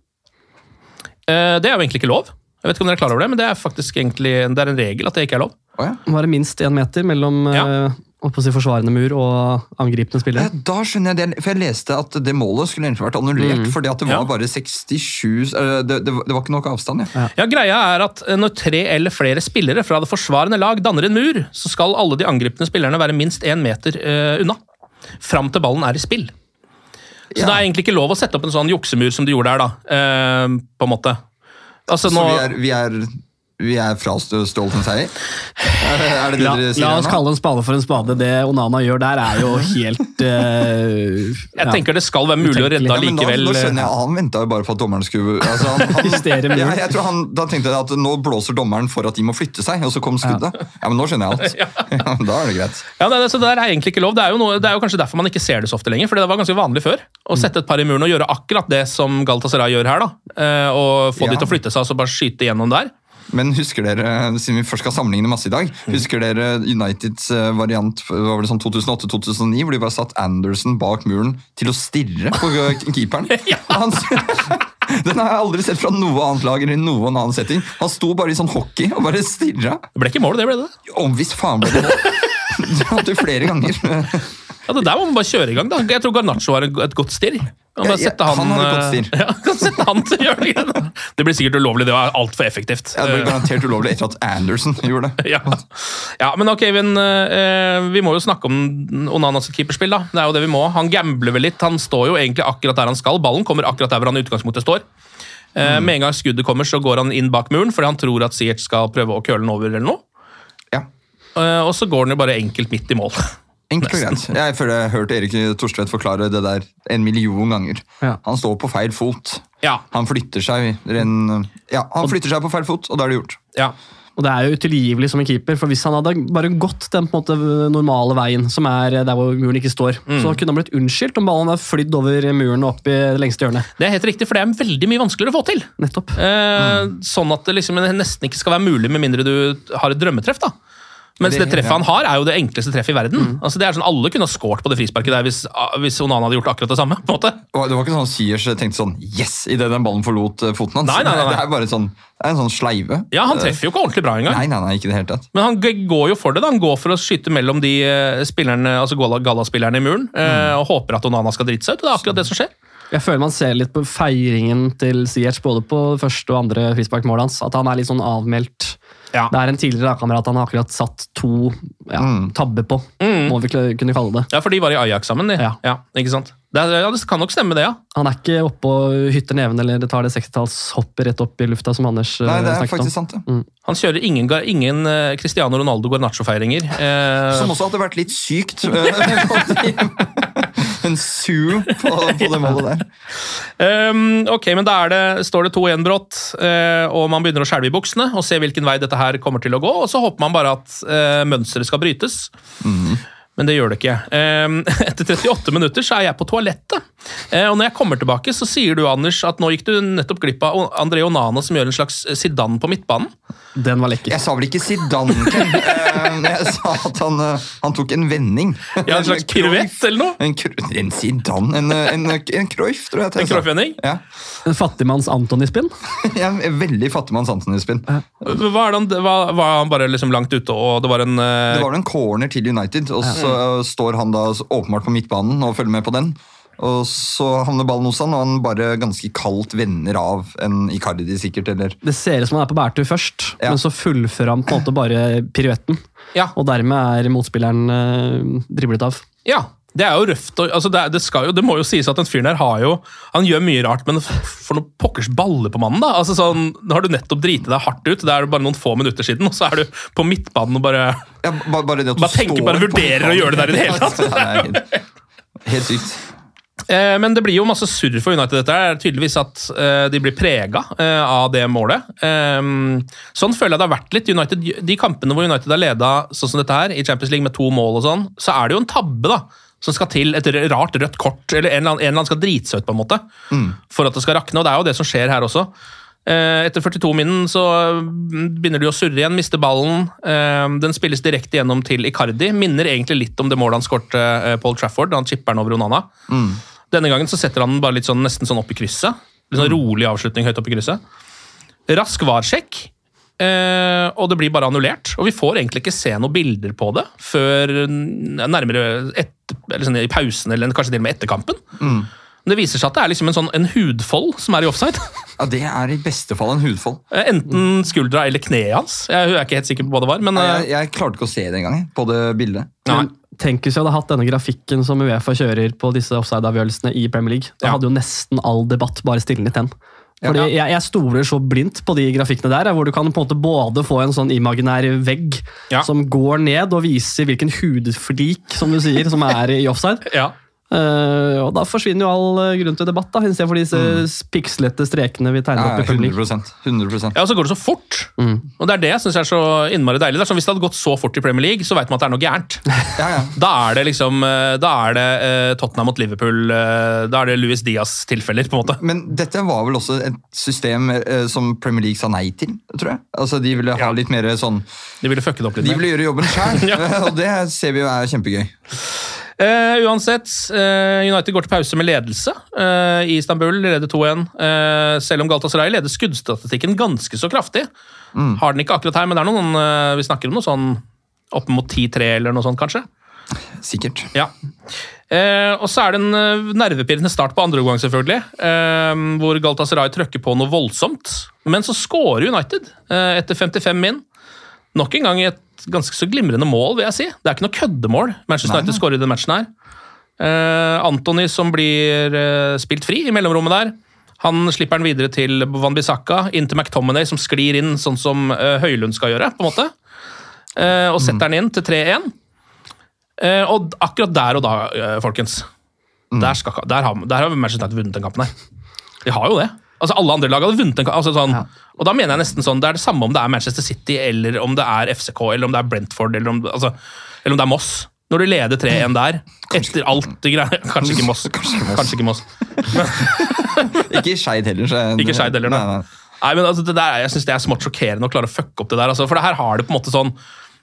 Uh, det er jo egentlig ikke lov. Jeg vet ikke om dere er klar over det, men det er faktisk egentlig, det er en regel at det ikke er lov. Å ja. Var det minst én meter mellom Ja. eh, holdt si forsvarende mur og angripende Ja, spillere? Da skjønner jeg det, for jeg leste at det målet skulle egentlig vært annullert fordi at det var Ja. bare 67 eh, det, det, var- det var ikke nok avstand, ja. Ja, Greia er at eh, når tre eller flere spillere fra det forsvarende lag danner en mur, så skal alle de angripende spillerne være minst én meter eh, unna. Fram til ballen er i spill. Så Ja. det er egentlig ikke lov å sette opp en sånn juksemur som de gjorde her, da. eh, på en måte. Altså, Så vi er, vi er, vi er frastjålet en seier? Er, det- er det det La, dere sier la oss nå? kalle en spade for en spade. Det Onana gjør der, er jo helt uh, jeg ja. tenker det skal være mulig å redde Ja, men nå, allikevel. nå eh, skjønner jeg, Han venta jo bare på at dommeren skulle altså, han, han, ja, jeg tror han, Da tenkte jeg at nå blåser dommeren for at de må flytte seg, og så kom skuddet. Ja, men Nå skjønner jeg alt. Ja, da er det greit. Ja, det, så det der er egentlig ikke lov. Det er, jo noe, det er jo kanskje derfor man ikke ser det så ofte lenger. for det var ganske vanlig før. Å sette et par i muren og gjøre akkurat det som Galatasaray gjør her. da. Eh, og Få Ja. de til å flytte seg og så bare skyte gjennom der. Men husker dere, siden vi først skal sammenligne masse i dag, husker dere Uniteds eh, variant var det sånn 2008-2009, hvor de bare satt Anderson bak muren til å stirre på keeperen? keeperen? Han, den har jeg aldri sett fra noe annet lag eller noen annen setting. Han sto bare i sånn hockey og bare stirra. Det ble ikke mål, det ble det. Om visst faen ble det mål. Det hadde flere ganger. Ja, det der må man bare kjøre i gang, da. Jeg tror Garnaccio har et godt stirr. Kan Ja, ja, han, han har et godt stirr. eh, Ja, kan sette han til å gjøre det. Det blir sikkert ulovlig, det var altfor effektivt. Ja, det Eh, garantert ulovlig etter at Anderson gjorde det. ja. ja, men ok, Vin, eh, vi må jo snakke om Onanas keeperspill. da. Det er jo det vi må. Han gambler vel litt. Han står jo egentlig akkurat der han skal. Ballen kommer akkurat der hvor han i utgangspunktet står. Mm. Med en gang skuddet kommer, så går han inn bak muren fordi han tror at Siert skal prøve å køle den over. eller noe. Eh, og så går den jo bare enkelt midt i mål. Enkelt og greit. Jeg føler jeg har hørt Erik Thorstvedt forklare det der en million ganger. Ja. Han står på feil fot. Ja, Han flytter seg ren, ja, han flytter seg på feil fot, og da er det gjort. ja. Og det er jo utilgivelig som en keeper, for hvis han hadde bare gått den på en måte normale veien, som er der hvor muren ikke står, Mm. så kunne han blitt unnskyldt om ballen hadde flydd over muren og opp i det lengste hjørnet. Det er helt riktig, for det er veldig mye vanskeligere å få til. Nettopp. Eh, Sånn at det liksom nesten ikke skal være mulig med mindre du har et drømmetreff. da. Mens det, Det- treffet ja. han har, er jo det enkleste treffet i verden. Altså det er sånn Alle kunne ha scoret på det frisparket der hvis, hvis Onana hadde gjort akkurat det samme. på en måte. Og det var ikke sånn at Siers tenkte sånn Yes! idet den ballen forlot eh, foten hans. Nei, nei, nei, nei. Det er bare sånn, det er en sånn sleive. Ja, Han treffer jo ikke ordentlig bra engang. Nei, nei, nei, ikke det helt tatt. Men han går jo for det. da. Han går for å skyte mellom de eh, spillerne, altså gallaspillerne i muren mm. og håper at Onana skal drite seg ut. og Det er akkurat det som skjer. Jeg føler man ser litt på feiringen til Siers både på første og andre frisparkmålet hans, at han er litt sånn avmeldt. Ja. Det er en tidligere lagkamerat han har akkurat satt to ja, tabber på, må vi kunne kalle det. ja, For de var i Ajax sammen, de. Ja. ikke sant? Det, er, ja, det kan nok stemme, det, ja. Han er ikke oppe og hytter neven eller tar det 60-tallshoppet rett opp i lufta, som Anders eh, Nei, det er snakket om. faktisk sant, Mm. Han kjører ingen, ingen eh, Cristiano Ronaldo Garnaccio-feiringer. Eh, Som også hadde vært litt sykt. eh, en su på, på det målet der. Um, ok, men da er det, står det 2-1-brått, eh, og man begynner å skjelve i buksene og se hvilken vei dette her kommer til å gå, og så håper man bare at uh, mønsteret skal brytes. Men det gjør det ikke. Um, etter 38 minutter så er jeg på toalettet, Eh, og når jeg kommer tilbake, så sier du, Anders, at nå gikk du nettopp glipp av André Onana som gjør en slags Zidane på midtbanen. Den var lekker. Jeg sa vel ikke Zidane, Ken. Eh, Jeg sa at han, eh, han tok en vending. Ja, En slags piruett eller noe? En, en Zidane? En, eh, en, en Cruyff, tror jeg. En. Cruyff-vending? Ja. En fattigmanns Antony-spinn. ja, en veldig fattigmanns Anthony-spinn. Var han, var, var han bare liksom langt ute, og det var en uh... Det var en corner til United, og så eh, står han da åpenbart på midtbanen og følger med på den. Og så havner ballen hos han, og han bare ganske kaldt vender av en Icardi sikkert, eller Det ser ut som han er på bærtur først, Ja. men så fullfører han på en måte bare piruetten. Ja. Og dermed er motspilleren eh, driblet av. Ja, det er jo røft. og- Altså det, det, skal jo, det må jo sies at den fyren her har jo Han gjør mye rart, men for noen pokkers baller på mannen, da. Altså sånn, Nå har du nettopp driti deg hardt ut, det er bare noen få minutter siden, og så er du på midtbanen og bare ja, bare, bare det at du Bare tenker, står bare vurderer å gjøre det der i det hele tatt. Helt sykt. Eh, Men det blir jo masse surr for United. Dette er tydeligvis at eh, de blir prega eh, av det målet. Eh, Sånn føler jeg det har vært litt. United, de kampene hvor United har leda sånn som dette her, i Champions League med to mål og sånn, så er det jo en tabbe da, som skal til. Et rart rødt kort, eller en eller annen, en eller annen skal drite seg ut, på en måte, for at det skal rakne. Og det er jo det som skjer her også. Eh, Etter 42-minnen så mm, begynner de å surre igjen, mister ballen. Eh, Den spilles direkte gjennom til Icardi. Minner egentlig litt om det målet han skårte eh, Paul Trafford, da han chipper den over Onana. Denne gangen så setter han den bare litt sånn, nesten sånn opp i krysset. Litt sånn rolig avslutning høyt opp i krysset. Rask varsjekk, eh, og det blir bare annullert. Og vi får egentlig ikke se noen bilder på det før mm, nærmere et, eller sånn, i pausen, eller kanskje til og med etter kampen. Men det viser seg at det er liksom en, sånn, en hudfold som er i offside. Ja, Det er i beste fall en hudfold. Eh, Enten skuldra eller kneet hans. Jeg er ikke helt sikker på hva det var. men... Nei, eh, Jeg, jeg klarte ikke å se det engang, jeg, på det bildet. Men tenk hvis vi hadde hatt denne grafikken som Uefa kjører på disse offside-avgjørelsene i Premier League. Da Ja. hadde jo nesten all debatt bare stilnet hen. Fordi Ja. jeg, jeg stoler så blindt på de grafikkene der, hvor du kan på en måte både få en sånn imaginær vegg Ja. som går ned og viser hvilken hudflik som du sier, som er i offside. Ja. Eh, og da forsvinner jo all eh, grunn til debatt, da, istedenfor disse pikslete strekene vi tegner Mm. Ja, opp i League. 100, 100%. Ja, og så går det så fort. Og det er det jeg syns er så innmari deilig. Det Hvis det hadde gått så fort i Premier League, så vet man at det er noe gærent. Ja, ja. Da er det liksom eh, Da er det uh, Tottenham mot Liverpool. uh, Da er det Louis Diaz-tilfeller, på en måte. Men dette var vel også et system som Premier League sa nei til, tror jeg. Altså, De ville ha litt mer sånn De ville fucke det opp litt De ville gjøre jobben sjøl, Ja. og det ser vi jo er kjempegøy. Eh, uansett, uh, United går til pause med ledelse Uh, i Istanbul. De leder 2-1. Eh, selv om Galatasaray leder skuddstatistikken ganske så kraftig. Har den ikke akkurat her, men det er noen, vi snakker om noe sånn opp mot 10-3 eller noe sånt, kanskje. Sikkert. Ja. Og så er det en nervepirrende start på andre omgang, selvfølgelig. Hvor Galatasaray trøkker på noe voldsomt. Men så scorer United etter 55 min. Nok en gang i et ganske så glimrende mål, vil jeg si. Det er ikke noe køddemål Manchester United skårer i den matchen her. Uh, Anthony som blir uh, spilt fri i mellomrommet der. Han slipper den videre til Van Bissaka, inn til McTominay, som sklir inn sånn som uh, Høylund skal gjøre, på en måte. Eh, og setter den inn til 3-1. Eh, og akkurat der og da, eh, folkens der, skal, der, har, der har Manchester United vunnet den kampen her. De har jo det. Altså Alle andre lag hadde vunnet en kamp. Altså, sånn, Og da mener jeg nesten sånn, Det er det samme om det er Manchester City, eller om det er FCK, eller om det er Brentford, eller om, altså, eller om det er Moss. Når du leder 3-1 der, etter alt det greia Kanskje ikke Moss. Kanskje ikke Moss. Ikke Skeid heller. Så Ikke Skeid heller, nei. nei. nei. Nei, men altså, det der, Jeg syns det er smått sjokkerende å klare å fucke opp det der. Altså, for det her har det på en måte sånn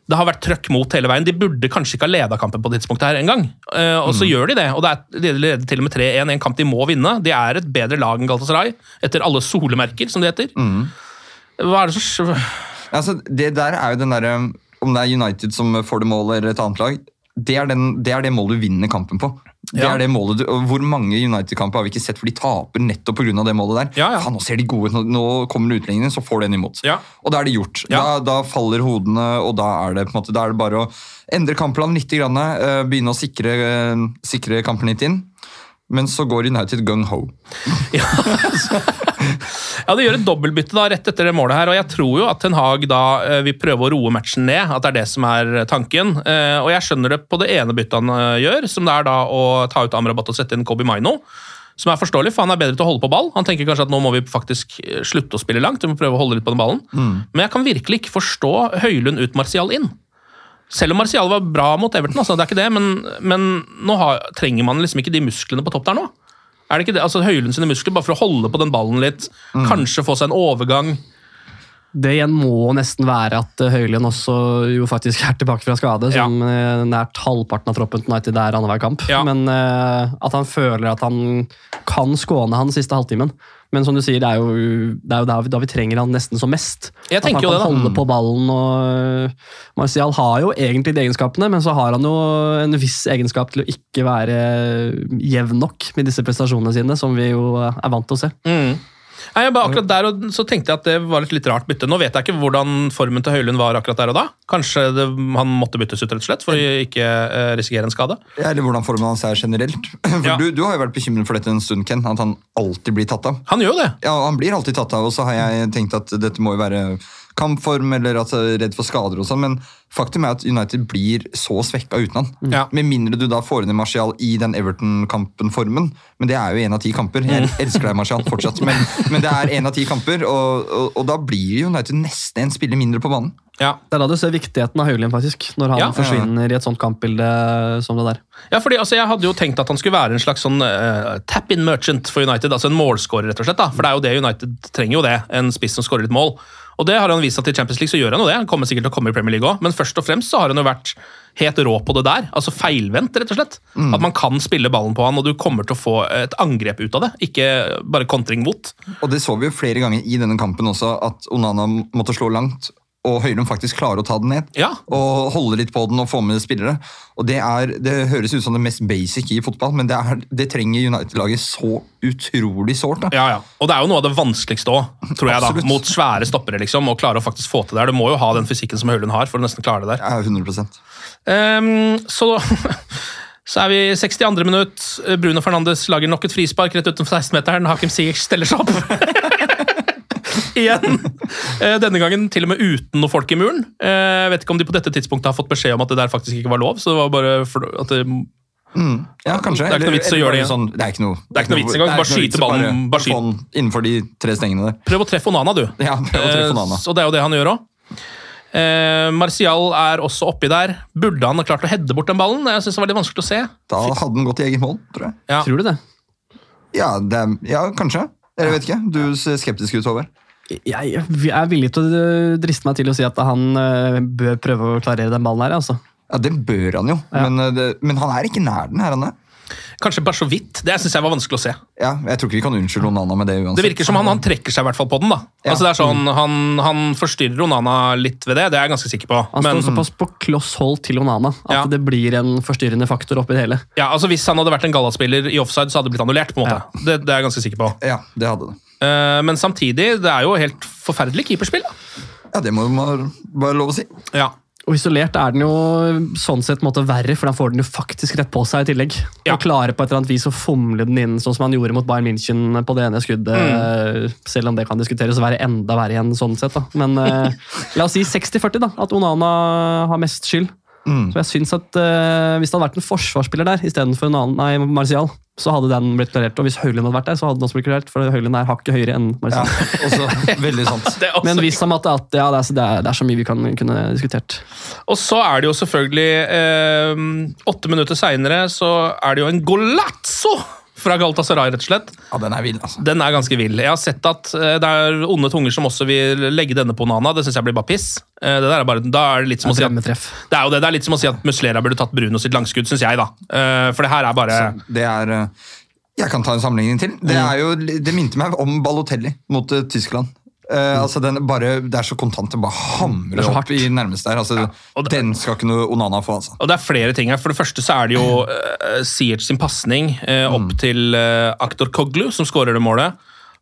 det har vært trøkk mot hele veien. De burde kanskje ikke ha leda kampen på det tidspunktet her engang. Uh, og så gjør de det, og det er, de leder til og med 3-1 i en kamp de må vinne. De er et bedre lag enn Galatasaray, etter alle solemerker, som det heter. Hva er det som Altså, det der er jo den derre Om det er United som får det målet, eller et annet lag, det er, den, det er det målet du vinner kampen på. Det Ja. er det målet Hvor mange United-kamper har vi ikke sett for de taper nettopp pga. det målet der? Ja, ja. Faen, nå ser de gode ut, nå, kommer kommer utlendingene, så får den imot. Ja. Og da er det gjort. Ja. Da, da faller hodene, og da er det på en måte, da er det bare å endre kampplanen litt, grann, eh, begynne å sikre, eh, sikre kampen litt inn. Men så går United gung-ho. Ja, det gjør et dobbeltbytte da, rett etter det målet her, og jeg tror jo at Ten Hag da eh, vil prøve å roe matchen ned, at det er det som er tanken. Eh, Og jeg skjønner det på det ene byttet han eh, gjør, som det er da å ta ut Amrabat og sette inn Kobi Maino. Som er forståelig, for han er bedre til å holde på ball. Han tenker kanskje at nå må vi faktisk eh, slutte å spille langt, vi må prøve å holde litt på den ballen. Men jeg kan virkelig ikke forstå Høylund ut Martial inn. Selv om Martial var bra mot Everton, altså, det er ikke det, men, men nå har, trenger man liksom ikke de musklene på topp der nå. Er det ikke det? Altså Høylund sine muskler, bare for å holde på den ballen litt, kanskje få seg en overgang. Det igjen må nesten være at eh, Høylund også jo faktisk er tilbake fra skade, Ja. som eh, nært halvparten av troppen til United er annenhver kamp. Ja. Men uh, at han føler at han kan skåne han siste halvtimen. Men som du sier, det er jo, det er jo da, vi, da vi trenger han nesten som mest. Jeg at han kan det, holde på ballen. og eh, Martial har jo egentlig de egenskapene, men så har han jo en viss egenskap til å ikke være jevn nok med disse prestasjonene sine, som vi jo er vant til å se. Mm. Nei, jeg bare akkurat der og, så tenkte jeg at det var et litt rart bytte. Nå vet jeg ikke hvordan formen til Høylund var akkurat der og da. Kanskje det, han måtte byttes ut, rett og slett, for å ikke eh, risikere en skade. Ja, Eller hvordan formen hans er generelt. For Ja. du, du har jo vært bekymret for dette en stund, Ken. At han alltid blir tatt av. Han gjør jo det. Ja, han blir alltid tatt av, og så har jeg tenkt at dette må jo være kampform eller at er redd for skader og sånn, men faktum er at United blir så svekka uten han. Ja. Med mindre du da får inn Martial i den Everton-kampen-formen, men det er jo en av ti kamper. Jeg elsker deg, Martial, fortsatt, men, men det er en av ti kamper, og, og, og da blir United nesten en spiller mindre på banen. Ja. Det er da du ser viktigheten av Høylien, faktisk. Når han Ja. forsvinner i et sånt kampbilde som det der. Ja, fordi altså, Jeg hadde jo tenkt at han skulle være en slags sånn uh, tap-in merchant for United. altså En målskårer, rett og slett. da, For det er jo det United trenger jo det. En spiss som skårer litt mål. Og det har han vist at i Champions League så gjør han jo det. Han kommer sikkert til å komme i Premier League også, Men først og fremst så har han jo vært helt rå på det der. Altså feilvendt, rett og slett. At man kan spille ballen på han, og du kommer til å få et angrep ut av det. Ikke bare kontring mot. Og det så vi jo flere ganger i denne kampen også, at Onana måtte slå langt, og Høylund faktisk klarer å ta den ned. Ja. Og holde litt på den og få med spillere. Og Det, er, det høres ut som det mest basic i fotball, men det, er, det trenger United-laget så utrolig sårt. Ja, ja. Og det er jo noe av det vanskeligste òg, tror jeg. da, Mot svære stoppere, liksom. Å klare å faktisk få til det. Du må jo ha den fysikken som Høylund har, for å nesten klare det der. Ja, 100% Um, så, så er vi i 62. minutt. Bruno Fernandes lager nok et frispark rett utenfor 16-meteren. Hakim Ziyech steller seg opp. Igjen. Eh, Denne gangen til og med uten noen folk i muren. Eh, Jeg vet ikke om de på dette tidspunktet har fått beskjed om at det der faktisk ikke var lov. så det var bare for at det, Ja, kanskje. Det er ikke noe vits å gjøre det igjen. Sånn, det er ikke noe, Det er ikke noe vits engang, bare skyte ballen, Bare, bare den innenfor de tre stengene der. Prøv å treffe Onana, du. Ja, prøv å treffe Onana. Så det er jo det han gjør òg. Eh, Martial er også oppi der. Burde han ha klart å heade bort den ballen? Jeg synes det var litt vanskelig å se. Da hadde han gått i eget mål, tror jeg. Ja. Tror du det? Ja, det er, ja kanskje. Jeg vet ikke. Du ser skeptisk ut, Håvard. Jeg er villig til å driste meg til å si at han eh, bør prøve å klarere den ballen her. altså. Ja, det bør han jo, men, eh, det, men han er ikke nær den her, han er. kanskje bare så vidt. Det syns jeg var vanskelig å se. Ja, jeg tror ikke vi kan unnskylde Onana med det uansett. Det virker som han, han trekker seg i hvert fall på den. da. Ja. Altså det er sånn, han, han forstyrrer Onana litt ved det, det er jeg ganske sikker på. Han Men står såpass på kloss hold til Onana at Ja. det blir en forstyrrende faktor oppi det hele. ja, altså hvis han hadde vært en gallaspiller i offside, så hadde det blitt annullert. på en måte. Det, det er jeg ganske sikker på. Ja, det hadde det. Eh, men samtidig, det er jo helt forferdelig keeperspill. da. Ja, det må man bare lov å si. Ja. Og isolert er den jo sånn sett måte verre, for da får den jo faktisk rett på seg i tillegg. Ja. Og klarer på et eller annet vis å fomle den inn, sånn som han gjorde mot Bayern München på det ene skuddet. Mm. Selv om det kan diskuteres å være enda verre igjen sånn sett. da. Men eh, la oss si 60-40, da, at Onana har mest skyld. Mm. Så jeg synes at uh, Hvis det hadde vært en forsvarsspiller der istedenfor en annen, nei, Martial, så hadde den blitt klarert. Og hvis Høyland hadde vært der, så hadde den også blitt klarert, for Høyland er hakket høyere enn Ja, Martial. også veldig sant. Det er også Men vis ham at, at ja, det, er, så- det, er, det er så mye vi kan kunne diskutert. Og så er det jo selvfølgelig eh, Åtte minutter seinere så er det jo en golazzo fra Galatasaray, rett og slett. Ja, den er vill, altså. Den er ganske vill. Jeg har sett at eh, det er onde tunger som også vil legge denne på Nana. Det syns jeg blir bare piss. Eh, det der er bare, da er det litt som å si at det er jo det, det er litt som å si at Muslera burde tatt Bruno sitt langskudd, syns jeg. da. Eh, For det her er bare Så det er Jeg kan ta en sammenligning til. Det, er jo, det minte meg om Balotelli mot Tyskland. Eh, altså den bare, Det er så kontant. Det bare hamrer er opp i nærmeste her. Altså, ja, det- den skal ikke noe Onana få, altså. Og det er flere ting her. For det første så er det jo uh, Siert sin pasning uh, opp Mm. til uh, Aktor Koglu, som skårer det målet.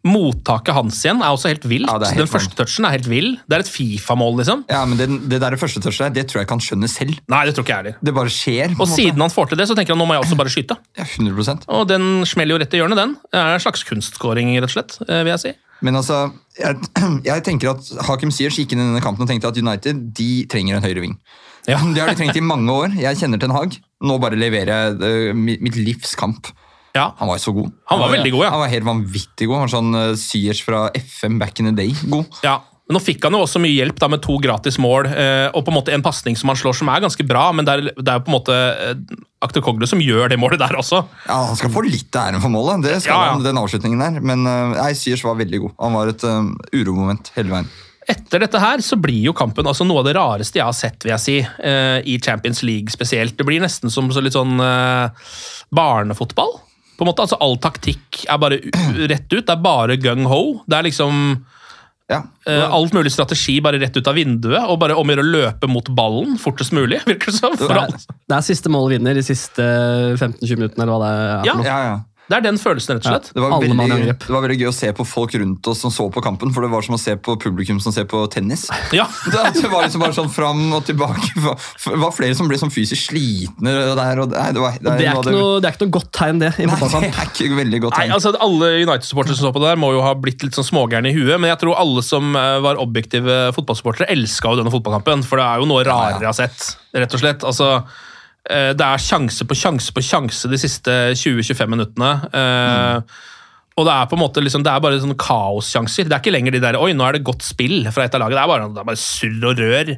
Mottaket hans igjen er også helt vilt. Ja, er helt Den første touchen er helt vill. Det er et Fifa-mål, liksom. Ja, men den, Det der første touchet der, det tror jeg ikke han skjønner selv. Nei, det tror ikke jeg heller. Det bare skjer. Og siden han får til det, så tenker han nå må jeg også bare skyte. Ja, 100% Og den smeller jo rett i hjørnet, den. Det er en slags kunstskåring, rett og slett, eh, vil jeg si. Men altså, jeg, jeg tenker at Hakim Siers gikk inn i denne kampen og tenkte at United de trenger en høyre ving. Ja. Det har de trengt i mange år. Jeg kjenner Ten Hag. Nå bare leverer jeg eh, mitt livs kamp. Ja. Han var så god. Han var veldig god, ja. Han var helt vanvittig god. Han var sånn uh, fra FM back in the day god. Ja, men Nå fikk han jo også mye hjelp da med to gratis mål eh, og på en måte en pasning som han slår som er ganske bra, men det er, det er på en måte eh, Aktor Koglu som gjør det målet der også. Ja, Han skal få litt æren for målet, det skal Ja, ja. han, den avslutningen der. Men uh, nei, Ziyech var veldig god. Han var et uh, uromoment hele veien. Etter dette her så blir jo kampen altså noe av det rareste jeg har sett, vil jeg si, eh, i Champions League spesielt. Det blir nesten som så litt sånn eh, barnefotball. på en måte. Altså All taktikk er bare rett ut. Det er bare gung-ho. Det er liksom Ja. Uh, alt mulig strategi bare rett ut av vinduet, og bare omgjøre å løpe mot ballen fortest mulig. virker det som. For Det er, det er siste mål vinner de siste 15-20 minuttene, eller hva det er. Ja. ja, ja. Det er den følelsen, rett og slett. Det var, veldig, det var veldig gøy å se på folk rundt oss som så på kampen, for det var som å se på publikum som ser på tennis. Ja. Det, var liksom bare sånn fram og tilbake. Det var flere som ble sånn fysisk slitne der. Og, nei, det, var, Det er, noe av ikke noe, det er ikke noe godt tegn, det. i Nei, det er ikke veldig godt tegn. Nei, altså Alle United-supportere som så på det der, må jo ha blitt litt sånn smågærne i huet, men jeg tror alle som eh, var objektive fotballsupportere, elska jo denne fotballkampen. For det er jo noe rarere jeg har sett, rett og slett. Altså, det er sjanse på sjanse på sjanse de siste 20-25 minuttene. eh, Og det er på en måte liksom, det er bare sånne kaossjanser. Det er ikke lenger de der 'oi, nå er det godt spill' fra et av laget. Det er bare, det er bare surr og rør.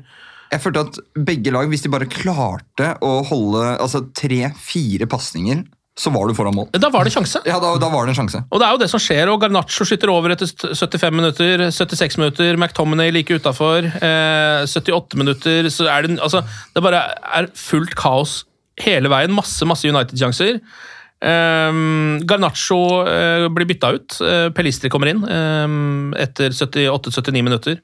Jeg følte at begge lag, hvis de bare klarte å holde altså, tre-fire pasninger, så var du foran mål. Da var det sjanse. Ja, da, da var det en sjanse. Og det er jo det som skjer, og Garnaccio skytter over etter 75 minutter, 76 minutter, McTominay like utafor. Eh, 78 minutter, så er det altså, Det bare er fullt kaos hele veien. Masse, masse United-sjanser. Eh, Garnaccio uh, blir bytta ut. Uh, Pelistri kommer inn um, etter 78-79 minutter.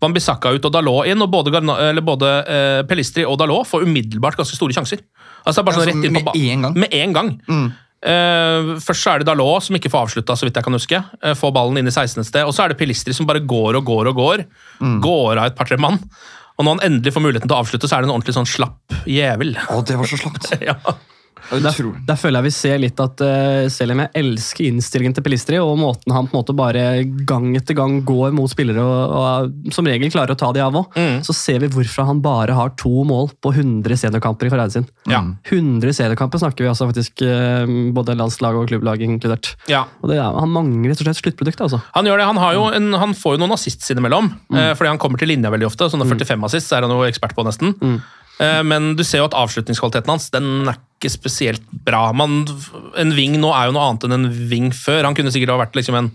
Van Bissaka ut og Dalot inn, og både, Garna, eller både uh, Pelistri og Dalot får umiddelbart ganske store sjanser. Altså, bare sånn så rett inn på med én gang. Med en gang. Eh, først så er det Dalot som ikke får avslutta, så vidt jeg kan huske. Uh, får ballen inn i 16 sted. Og så er det Pilistri som bare går og går og går. Går av et par-tre mann. Og når han endelig får muligheten til å avslutte, så er det en ordentlig sånn slapp jævel. Å, det var så slapt. Ja. Der, der føler jeg vi ser litt at uh, selv om jeg elsker innstillingen til Pelistri, og måten han på en måte bare gang etter gang går mot spillere og, og som regel klarer å ta de av òg, Mm. så ser vi hvorfor han bare har to mål på 100 seniorkamper i karrieren sin. Ja. 100 seniorkamper snakker vi altså faktisk, uh, både landslag og klubblag inkludert. ja. Og det, han mangler rett og slett sluttproduktet, altså. Han gjør det, han, har jo en, han får jo noen assists innimellom, eh, fordi han kommer til linja veldig ofte. Sånne 45 assists er han jo ekspert på, nesten. Eh, men du ser jo at avslutningskvaliteten hans den er ikke spesielt bra. Man, en wing nå er jo noe annet enn en wing før. Han kunne sikkert ha vært liksom en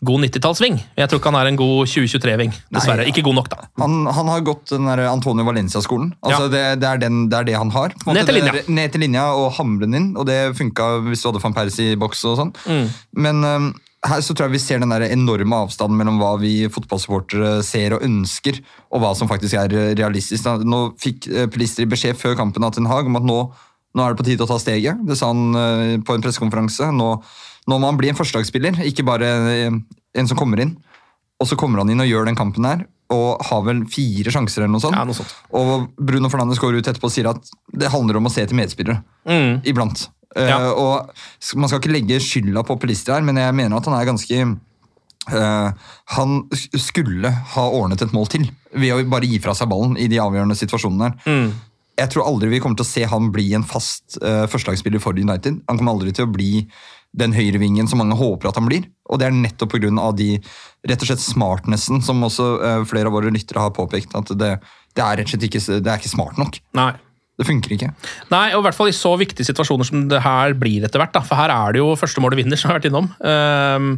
god 90-tallsving. Jeg tror ikke han er en god 2023-ving. Dessverre. Nei, Ikke god nok, da. Han, han har gått den der Antonio Valencia-skolen. Altså Ja. det, det, er den, det er det han har. Ned til linja. Ned til linja og hamre den inn, og det funka hvis du hadde van Persie i boks og sånn. Mm. Men øhm, her så tror jeg vi ser den der enorme avstanden mellom hva vi fotballsupportere ser og ønsker, og hva som faktisk er eh, realistisk. Nå fikk uh, Pelistri beskjed før kampen av Ten Hag om at nå, nå er det på tide å ta steget. Det sa han eh, på en pressekonferanse. Nå, nå må han bli en førstelagsspiller, ikke bare eh, en som kommer inn. Og så kommer han inn og gjør den kampen her, og har vel fire sjanser eller noe sånt. Ja, noe sånt. Og Bruno Fernandes går ut etterpå og sier at det handler om å se til medspillere. Mm. Iblant. Eh, Ja. og Man skal ikke legge skylda på Pelistri her, men jeg mener at han er ganske Uh, Han skulle ha ordnet et mål til ved å bare gi fra seg ballen i de avgjørende situasjonene. Mm. Jeg tror aldri vi kommer til å se han bli en fast uh, førstelagsspiller for United. Han kommer aldri til å bli den høyrevingen som mange håper at han blir. Og det er nettopp pga. de rett og slett smartnessen som også uh, flere av våre lyttere har påpekt. At det, det er rett og slett ikke, det er ikke smart nok. Nei. Det funker ikke. Nei, og i hvert fall i så viktige situasjoner som det her blir etter hvert. Da. For her er det jo første målet vinner, som jeg har vært innom. Um,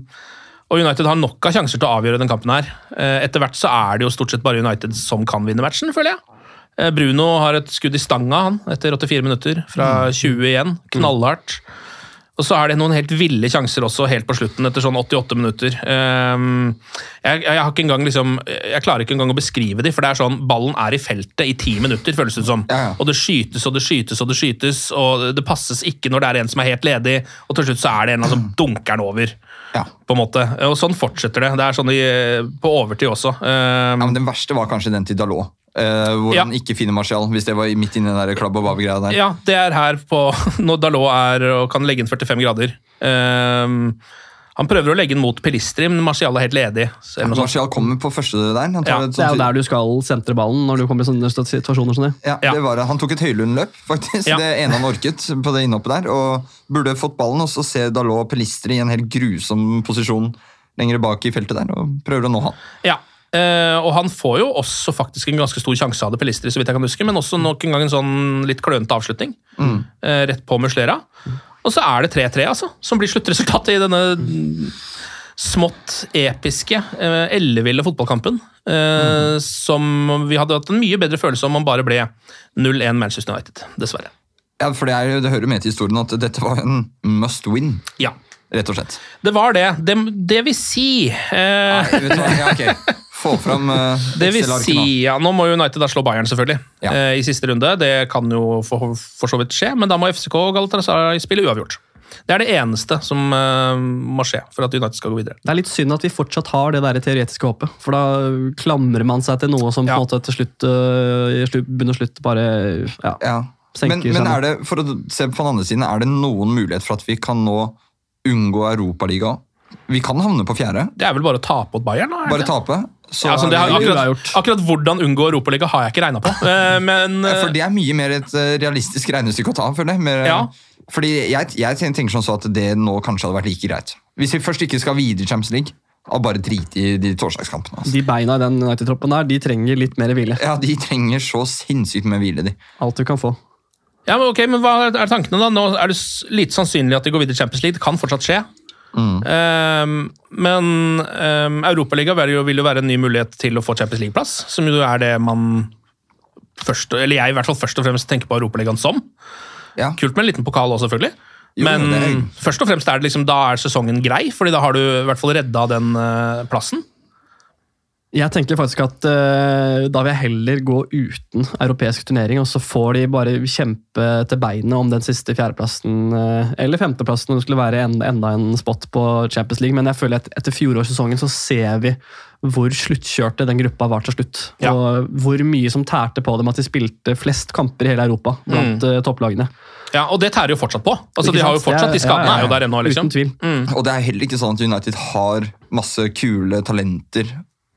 og United har nok av sjanser til å avgjøre den kampen her. Uh, etter hvert så er det jo stort sett bare United som kan vinne matchen, føler jeg. Uh, Bruno har et skudd i stanga han, etter 84 minutter, fra 20 igjen. Knallhardt. Og så er det noen helt ville sjanser også helt på slutten, etter sånn 88 minutter. Ehm, jeg, jeg, har ikke engang liksom, jeg klarer ikke engang å beskrive de, for det er sånn, ballen er i feltet i ti minutter, føles det som. Ja, ja. Og det skytes og det skytes og det skytes, og det passes ikke når det er en som er helt ledig, og til slutt så er det en som dunker den over. Ja. på en måte. Og sånn fortsetter det. Det er sånn i, på overtid også. Ja, Ehm, men Den verste var kanskje den til Dalot. Eh, hvor Ja. han ikke finner Martial, hvis det var midt inni den klabb og babe-greia der. ja, det er her på når Dalot er og kan legge inn 45 grader. Ehm, han prøver å legge den mot Pelistri, men Marcial er helt ledig. Ja. Martial kommer på første der. Ja, et Det er jo der du skal sentre ballen når du kommer i sånne situasjoner Sånn ja, Ja. det var det. Han tok et Høylund-løp, faktisk. Ja. Det ene han orket på det innhoppet der. Og burde fått ballen, og så ser Dalot Pelistri i en helt grusom posisjon lenger bak i feltet der, og prøver å nå han. Ja, og han får jo også faktisk en ganske stor sjanse av det Pelistri, så vidt jeg kan huske, men også nok en gang en sånn litt klønete avslutning. Eh, rett på Muslera. Og så er det 3-3, altså, som blir sluttresultatet i denne mm, smått episke, eh, elleville fotballkampen. Mm. Som vi hadde hatt en mye bedre følelse om om bare ble 0-1 Manchester United, dessverre. Ja, for det, er, det hører med til historien at dette var en must win, Ja, rett og slett. det var det. Det, det vil si eh, Nei, vet du hva? Ja, ok. Få fram uh, Det vil si, ja, Nå må United da slå Bayern selvfølgelig Ja. uh, i siste runde. Det kan jo for, for så vidt skje, men da må FCK og Galatasaray spille uavgjort. Det er det eneste som uh, må skje for at United skal gå videre. Det er litt synd at vi fortsatt har det der teoretiske håpet. For da klamrer man seg til noe som på en måte til slutt, uh, bunn og slutt bare ja. Ja. Men, seg. men er det, for å se på den andre siden, er det noen mulighet for at vi kan nå unngå Europaligaen? Vi kan havne på fjerde. Det er vel bare å tape mot Bayern? da? Bare tape. Så Ja, altså, det har, akkurat, akkurat hvordan unngå Europaliga har jeg ikke regna på. Eh, men Ja, eh, For det er mye mer et eh, realistisk regnestykke å ta, føler jeg. Mer, Ja. Fordi jeg, jeg tenker sånn så at det nå kanskje hadde vært like greit. Hvis vi først ikke skal videre i Champions League, og bare drite i de torsdagskampene. Altså. De beina i den United-troppen der, de trenger litt mer hvile. Ja, De trenger så sinnssykt med hvile, de. Alt du kan få. Ja, men ok, men Hva er tankene, da? Nå er det litt lite sannsynlig at de går videre i Champions League. Det kan fortsatt skje. Ehm, men um, Europaligaen vil jo, vil jo være en ny mulighet til å få Champions League-plass, som jo er det man først, eller jeg i hvert fall først og fremst tenker på Europaligaen som. Ja. Kult med en liten pokal også, selvfølgelig. Jo, men er- først og fremst er det liksom, da er sesongen grei, fordi da har du i hvert fall redda den uh, plassen. Jeg tenker faktisk at uh, da vil jeg heller gå uten europeisk turnering, og så får de bare kjempe til beinet om den siste fjerdeplassen, uh, eller femteplassen, om det skulle være enda, enda en spot på Champions League. Men jeg føler at etter fjorårssesongen så ser vi hvor sluttkjørte den gruppa var til slutt. Ja. Og hvor mye som tærte på dem at de spilte flest kamper i hele Europa blant øh, topplagene. Ja, Og det tærer jo fortsatt på. Altså, De har jo fortsatt, de skadene ja, ja, er jo der ennå. liksom. Uten tvil. Og det er heller ikke sånn at United har masse kule talenter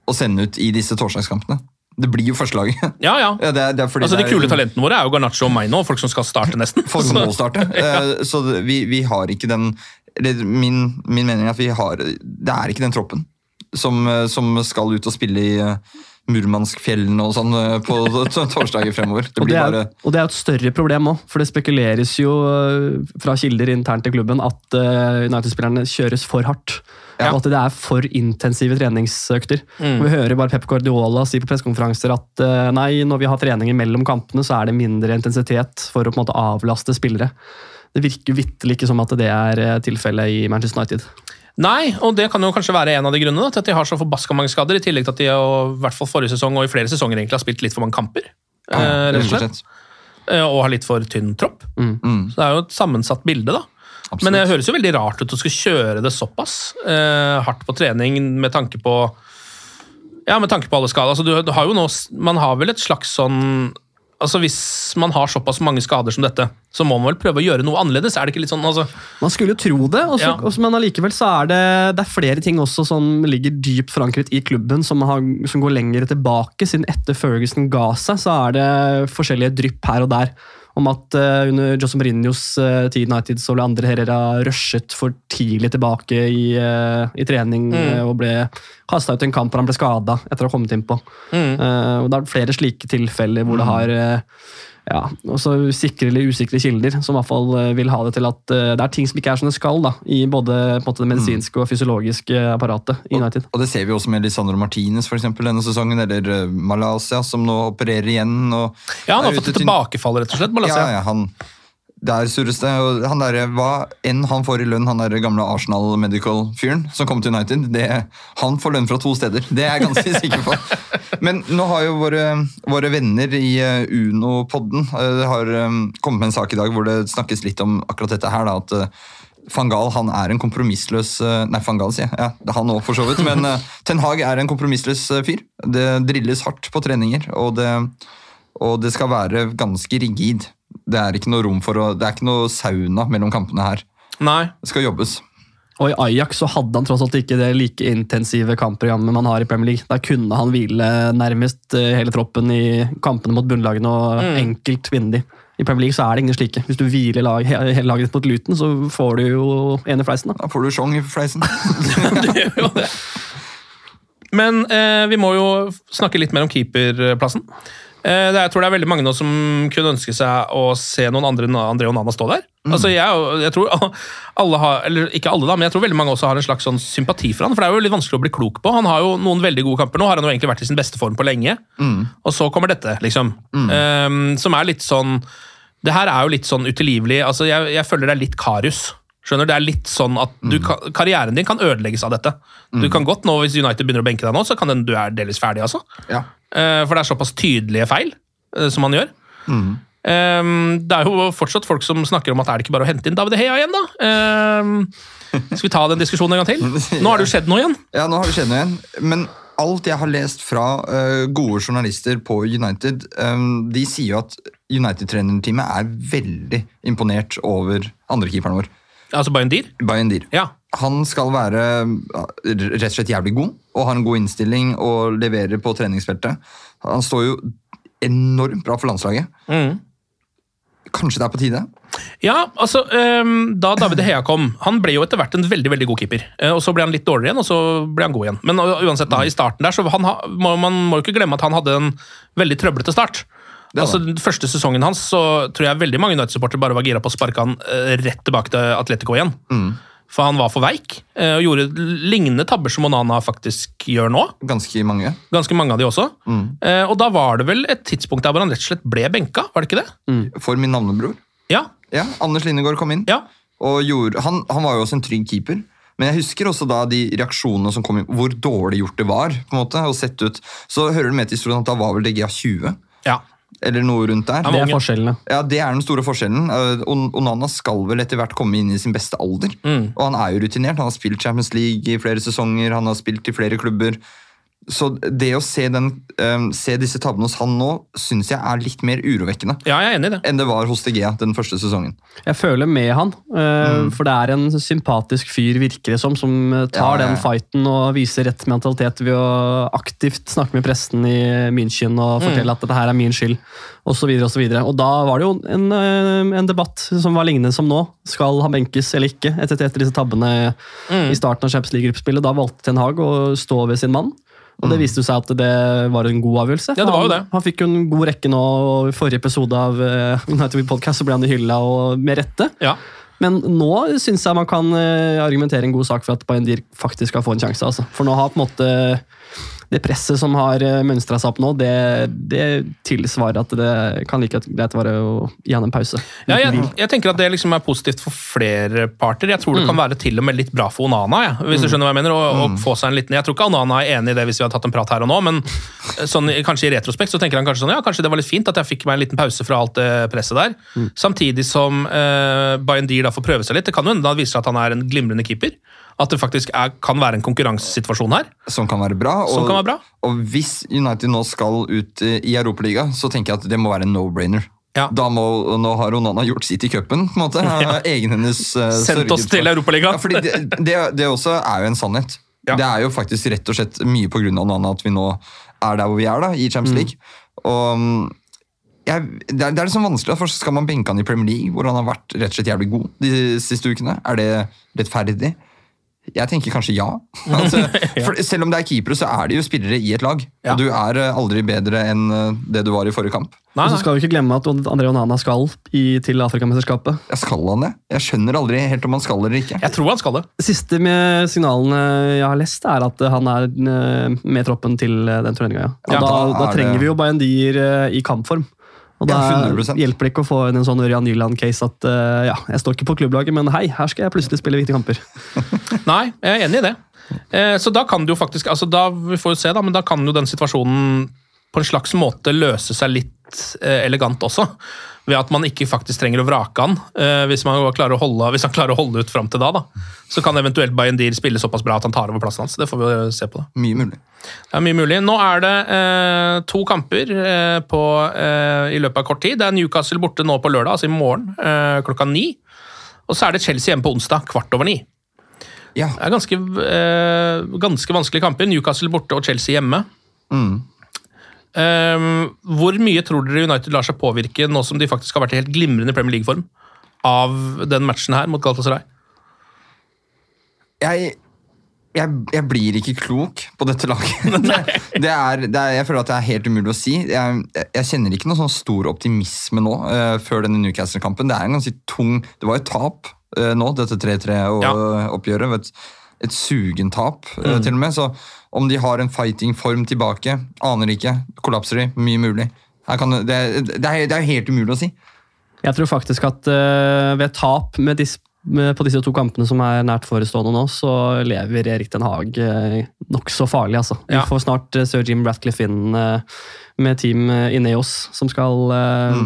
å sende ut i disse torsdagskampene. Det blir jo førstelaget. Ja, ja. Ja, det er, det er fordi Altså, De kule talentene våre er jo Garnaccio og Maino, folk som skal starte nesten. Folk som må starte. ja. Så vi, vi har ikke den eller min, min mening er at vi har Det er ikke den troppen som, eh, som skal ut og spille i, eh, Murmanskfjellene og sånn eh, på torsdager fremover. Det Og det, er, bare og det er et større problem òg, for det spekuleres jo øh, fra kilder internt i klubben at øh, United-spillerne kjøres for hardt. Ja. Og at det er for intensive treningsøkter. Mm. Vi hører bare Pep Guardiola si på pressekonferanser at nei, når vi har treninger mellom kampene, så er det mindre intensitet for å på en måte avlaste spillere. Det virker vitterlig ikke som at det er tilfellet i Manchester United. Nei, og det kan jo kanskje være en av de grunnene til at de har så forbaska mange skader, i tillegg til at de jo, i hvert fall forrige sesong og i flere sesonger egentlig har spilt litt for mange kamper. eh, rett og slett. Eh, Og har litt for tynn tropp. Mm, Så det er jo et sammensatt bilde, da. absolutt. Men det høres jo veldig rart ut å skulle kjøre det såpass eh, hardt på trening med tanke på Ja, med tanke på alle skader. Altså, du, du har jo nå, man har vel et slags sånn Altså Hvis man har såpass mange skader som dette, så må man vel prøve å gjøre noe annerledes? Er det ikke litt sånn, altså Man skulle jo tro det, også, Ja. også, men allikevel så er det, det er flere ting også som ligger dypt forankret i klubben, som, har, som går lenger tilbake. Siden etter Ferguson ga seg, så er det forskjellige drypp her og der. Om at uh, under Jose Mourinhos uh, tid i United så ble Andre Herrera rushet for tidlig tilbake i, uh, i trening Mm. og ble kasta ut i en kamp hvor han ble skada etter å ha kommet innpå. Mm. Og det er flere slike tilfeller hvor det har eh, ja, også sikre eller usikre kilder som i hvert fall eh, vil ha det til at eh, det er ting som ikke er som det skal da, i både på en måte, det medisinske og fysiologiske apparatet i United. Og det ser vi også med Lisandro Martinez for eksempel, denne sesongen, eller eh, Malaysia, som nå opererer igjen. Og Ja, han har er fått et til- tilbakefall, rett og slett. Malaysia. Ja, ja, han, der surres det. Og han der, hva enn han får i lønn, han der gamle Arsenal Medical-fyren som kom til United, det, han får lønn fra to steder. Det er jeg ganske sikker på. Men nå har jo våre, våre venner i eh, Uno-podden det har eh, kommet med en sak i dag hvor det snakkes litt om akkurat dette her. da, at Fangal Van Gaal han er en kompromissløs eh, Nei, Van Gaal, sier jeg. Ja, det er han òg, for så vidt. Men eh, Ten Hag er en kompromissløs eh, fyr. Det drilles hardt på treninger, og det, og det skal være ganske rigid. Det er ikke noe rom for å, det er ikke noe sauna mellom kampene her. Nei. Det skal jobbes. Og i Ajax så hadde han tross alt ikke det like intensive kampprogrammet man har i Premier League. Da kunne han hvile nærmest eh, hele troppen i kampene mot bunnlagene og enkelt vinne de. I Premier League så er det ingen slike. Hvis du hviler lag, hele laget ditt mot Luton, så får du jo en i fleisen. da. Da får du sjong i fleisen. Det gjør jo det. Men eh, vi må jo snakke litt mer om keeperplassen. Eh, det er, jeg tror det er veldig mange nå som kunne ønske seg å se noen andre enn André Onana stå der. Altså jeg, jeg tror alle har, eller Ikke alle, da, men jeg tror veldig mange også har en slags sånn sympati for han, for det er jo litt vanskelig å bli klok på. Han har jo noen veldig gode kamper nå, har han jo egentlig vært i sin beste form på lenge. Og så kommer dette, liksom. Eh, som er litt sånn Det her er jo litt sånn utilgivelig. altså Jeg, jeg føler det er litt Karius. Skjønner, Det er litt sånn at du kan, Karrieren din kan ødelegges av dette. Du kan godt nå, Hvis United begynner å benke deg nå, så kan den, du er delvis ferdig. altså. Ja. Eh, For det er såpass tydelige feil eh, som han gjør. Eh, Det er jo fortsatt folk som snakker om at er det ikke bare å hente inn David Hea igjen, da? Um, Skal vi ta den diskusjonen en gang til? Nå har det jo skjedd noe igjen. Ja, nå har det skjedd noe igjen. Men alt jeg har lest fra uh, gode journalister på United, um, de sier jo at United-trenerteamet er veldig imponert over andrekeeperen vår, Altså Bayendir? Bayendir. Ja. Han skal være rett og slett jævlig god, og har en god innstilling og leverer på treningsfeltet. Han står jo enormt bra for landslaget. Mm. Kanskje det er på tide? Ja, altså, ehm, Da David Hea kom Han ble jo etter hvert en veldig veldig god keeper. Eh, og Så ble han litt dårligere igjen, og så ble han god igjen. Men uansett da, i starten der, så han, Man må jo ikke glemme at han hadde en veldig trøblete start. Altså, den Første sesongen hans så tror jeg veldig mange United-supportere bare var gira på å sparke han eh, rett tilbake til Atletico igjen. For han var for veik, eh, og gjorde lignende tabber som Onana faktisk gjør nå. Ganske mange. Ganske mange av de også. Mm. og da var det vel et tidspunkt der hvor han rett og slett ble benka, var det ikke det? For min navnebror. Ja. Ja, Anders Lindegård kom inn. ja. Og gjorde, han, han var jo også en trygg keeper. Men jeg husker også da de reaksjonene som kom inn, hvor dårlig gjort det var. på en måte, og sett ut. Så hører du med til historien at da var vel DGA 20, ja. Eller noe rundt der. Det er forskjellene. Ja, Det er den store forskjellen. Eh, Onana skal vel etter hvert komme inn i sin beste alder. Og han er jo rutinert. Han har spilt Champions League i flere sesonger, han har spilt i flere klubber. Så det å se, den, um, se disse tabbene hos han nå, syns jeg er litt mer urovekkende ja, jeg er enig i det. enn det var hos DG den første sesongen. Jeg føler med han, eh, for det er en sympatisk fyr, virker det som, som eh, tar Ja, ja, ja. den fighten og viser rett mentalitet ved å aktivt snakke med pressen i München og fortelle at dette her er min skyld, osv. Og, så videre. og da var det jo en, en debatt som var lignende som nå. Skal han benkes eller ikke, etter, etter disse tabbene i starten av Champions League-gruppespillet. Da valgte Ten Hag å stå ved sin mann. Og det viste jo seg at det var en god avgjørelse. Ja, det var jo det. han fikk jo en god rekke nå, og i forrige episode av uh, United We Podcast så ble han hylla, og med rette. Ja. Men nå syns jeg man kan uh, argumentere en god sak for at Bayendir faktisk skal få en sjanse. Altså. For nå har på en måte det presset som har mønstra seg opp nå, det, det tilsvarer at det kan like greit være å gi han en pause. Ja, jeg, jeg tenker at det liksom er positivt for flere parter. Jeg tror det kan være til og med litt bra for Onana. Ja, hvis du skjønner hva Jeg mener, å, og få seg en liten... Jeg tror ikke Onana er enig i det hvis vi hadde tatt en prat her og nå, men sånn, kanskje i retrospekt så tenker han kanskje sånn, ja, kanskje det var litt fint at jeg fikk meg en liten pause fra alt det presset der. Samtidig som uh, Bayendir da får prøve seg litt. Det kan jo hende han viser at han er en glimrende keeper. At det faktisk er, kan være en konkurransesituasjon her. Som kan være bra. Og, Som kan være bra. og hvis United nå skal ut eh, i Europaliga, så tenker jeg at det må være en no-brainer. Ja. Da må, Nå har Onana gjort sitt i cupen. på en måte. Ja. Egenhendes uh, Sendt oss til Europaligaen. Ja, fordi det, det, det også er jo en sannhet. Ja. Det er jo faktisk rett og slett mye pga. Onana at vi nå er der hvor vi er, da, i Champions League. Og mm, jeg, det, er, det er liksom vanskelig, for Skal man benke han i Premier League, hvor han har vært rett og slett jævlig god de siste ukene? Er det rettferdig? Jeg tenker kanskje ja. Altså, for selv om det er keepere, så er de jo spillere i et lag. Ja. Og du er eh, aldri bedre enn eh, det du var i forrige kamp. Nei, Og så skal vi ikke glemme at André Onana skal i, til Afrikamesterskapet. Jeg skal han det? Jeg skjønner aldri helt om han skal eller ikke. Jeg tror han skal det. Siste med signalene jeg har lest, er at han er eh, med troppen til den turneringa. Ja. Ja, da, da da er trenger det- vi jo Bayendier i kampform. Og da Ja, hjelper det ikke å få inn en sånn Ørjan Nyland-case at uh, ja, jeg står ikke på klubblaget, men hei, her skal jeg plutselig spille viktige kamper. Nei, jeg er enig i det. Eh, så da kan det jo faktisk altså da, Vi får jo se, da, men da kan jo den situasjonen på en slags måte løse seg litt eh, elegant også. Ved at man ikke faktisk trenger å vrake han. Eh, hvis, man klarer å holde, hvis han klarer å holde ut fram til da, da. Så kan eventuelt Bayendir spille såpass bra at han tar over plassen hans. Det får vi jo se på. da. Mye mulig. Det er mye mulig. Nå er det eh, to kamper eh, på, eh, i løpet av kort tid. Det er Newcastle borte nå på lørdag, altså i morgen eh, klokka ni. Og så er det Chelsea hjemme på onsdag kvart over ni. Ja. Det er ganske, eh, ganske vanskelige kamper. Newcastle borte og Chelsea hjemme. Mm. Eh, hvor mye tror dere United lar seg påvirke, nå som de faktisk har vært i helt glimrende Premier League-form, av den matchen her mot Galatasaray? Jeg, jeg, jeg blir ikke klok på dette laget. det, det er, det er, jeg føler at det er helt umulig å si. Jeg, jeg kjenner ikke noe sånn stor optimisme nå uh, før denne Newcastle-kampen. Det er en ganske tung Det var et tap uh, nå, dette 3-3-oppgjøret. Et, et sugentap, mm. til og med. Så om de har en fighting-form tilbake, aner ikke. Kollapser de? Mye mulig. Kan, det, det, er, det er helt umulig å si. Jeg tror faktisk at uh, ved tap med dis med, på disse to kampene som er nært forestående nå, så lever Erik Den Haag uh, nokså farlig, altså. Ja. Vi får snart uh, sir Jim Ratcliffe inn uh, med team uh, Ineos, som skal eh,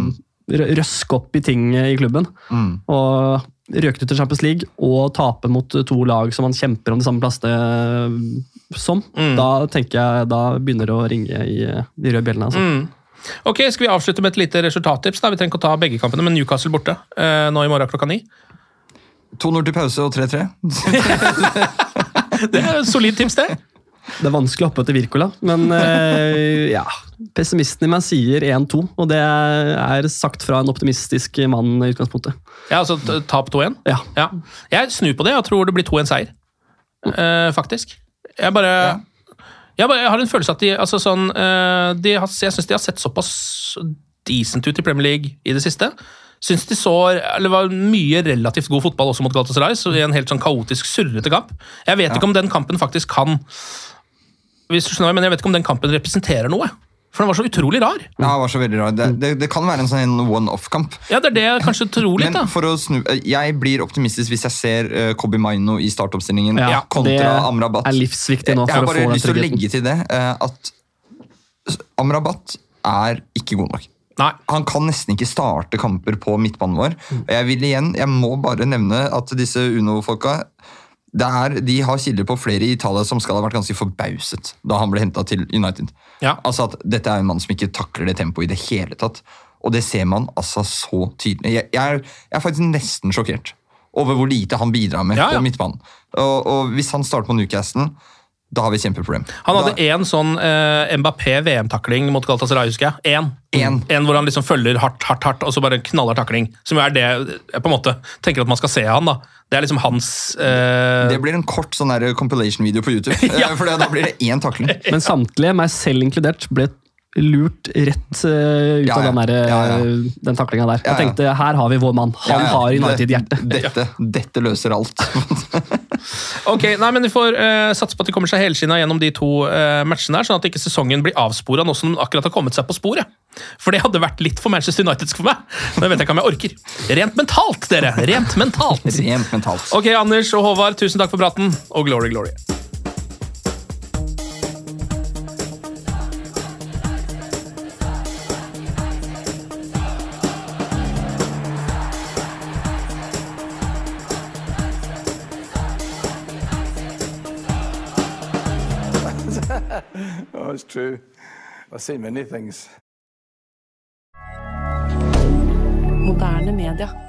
rø- røske opp i ting eh, i klubben. Mm. Og røke ut til Champions League og tape mot to lag som man kjemper om de samme plassene eh, som. Mm. Da tenker jeg, da begynner det å ringe i eh, de røde bjellene. altså. Mm. Ok, Skal vi avslutte med et lite resultattips? da? Vi trenger ikke å ta begge kampene, men Newcastle borte eh, nå i morgen klokka ni. 2-0 til pause og 3-3. Det er et solid tips, det. Det er vanskelig å hoppe etter Wirkola, men eh, ja. Pessimisten i meg sier 1-2, og det er sagt fra en optimistisk mann i utgangspunktet. Ja, altså Tap 2-1. Ja. Ja. Jeg snur på det og tror det blir 2-1-seier. Eh, faktisk. Jeg bare jeg, bare jeg har en følelse at de altså sånn, eh, de har, Jeg syns de har sett såpass decent ut i Premier League i det siste. Syns de så eller var mye relativt god fotball også mot Galatasaray, så i en helt sånn kaotisk, surrete kamp. Jeg vet ikke om den kampen faktisk kan hvis du skjønner, men jeg vet ikke om den kampen representerer noe. For den var så utrolig rar. Ja, den var så veldig rar. Det, det, det kan være en sånn one-off-kamp. Ja, Det er det jeg kanskje tror litt. Men for å snu, eh, jeg blir optimistisk hvis jeg ser uh, Kobi Maino i startoppstillingen Ja, kontra Amrabat. er livsviktig nå jeg har for å bare få lyst til å legge til det uh, at Amrabat er ikke god nok. Nei. Han kan nesten ikke starte kamper på midtbanen vår. Mm. Og jeg vil igjen, jeg må bare nevne at disse Uno-folka det er, De har kilder på flere i Italia som skal ha vært ganske forbauset da han ble henta til United. Ja. Altså at Dette er en mann som ikke takler det tempoet i det hele tatt. Og det ser man altså så tydelig. Jeg, jeg, er, jeg er faktisk nesten sjokkert over hvor lite han bidrar med Ja, ja. på midtbanen. Og, og hvis han starter på Newcastle da har vi et kjempeproblem. Han hadde én sånn eh, Mbappé VM-takling mot Galatasaray, husker jeg. En. En. En hvor han liksom følger hardt, hardt, hardt, og så bare knaller takling. Som er det jeg på en måte tenker at man skal se han. da. Det er liksom hans uh... det blir en kort sånn compilation-video på YouTube. Ja. eh, For da blir det én takling. Men samtlige, meg selv inkludert, ble lurt rett uh, ut Ja, av den, der, Ja, ja. den taklinga der. Ja, ja. Jeg tenkte her har vi vår mann. Han Ja, ja. har United-hjerte. Det- Dette, dette løser alt. Ok, nei, men Vi får uh, satse på at de kommer seg helskinna gjennom de to uh, matchene, her, sånn at ikke sesongen blir avspora nå som den akkurat har kommet seg på sporet. For det hadde vært litt for Manchester United for meg. Det vet jeg ikke om jeg orker. Rent mentalt, dere! Rent mentalt. Rent mentalt. Ok, Anders og Håvard, tusen takk for praten, og glory, glory. Oh, it's true. I've seen many things. Moderne media.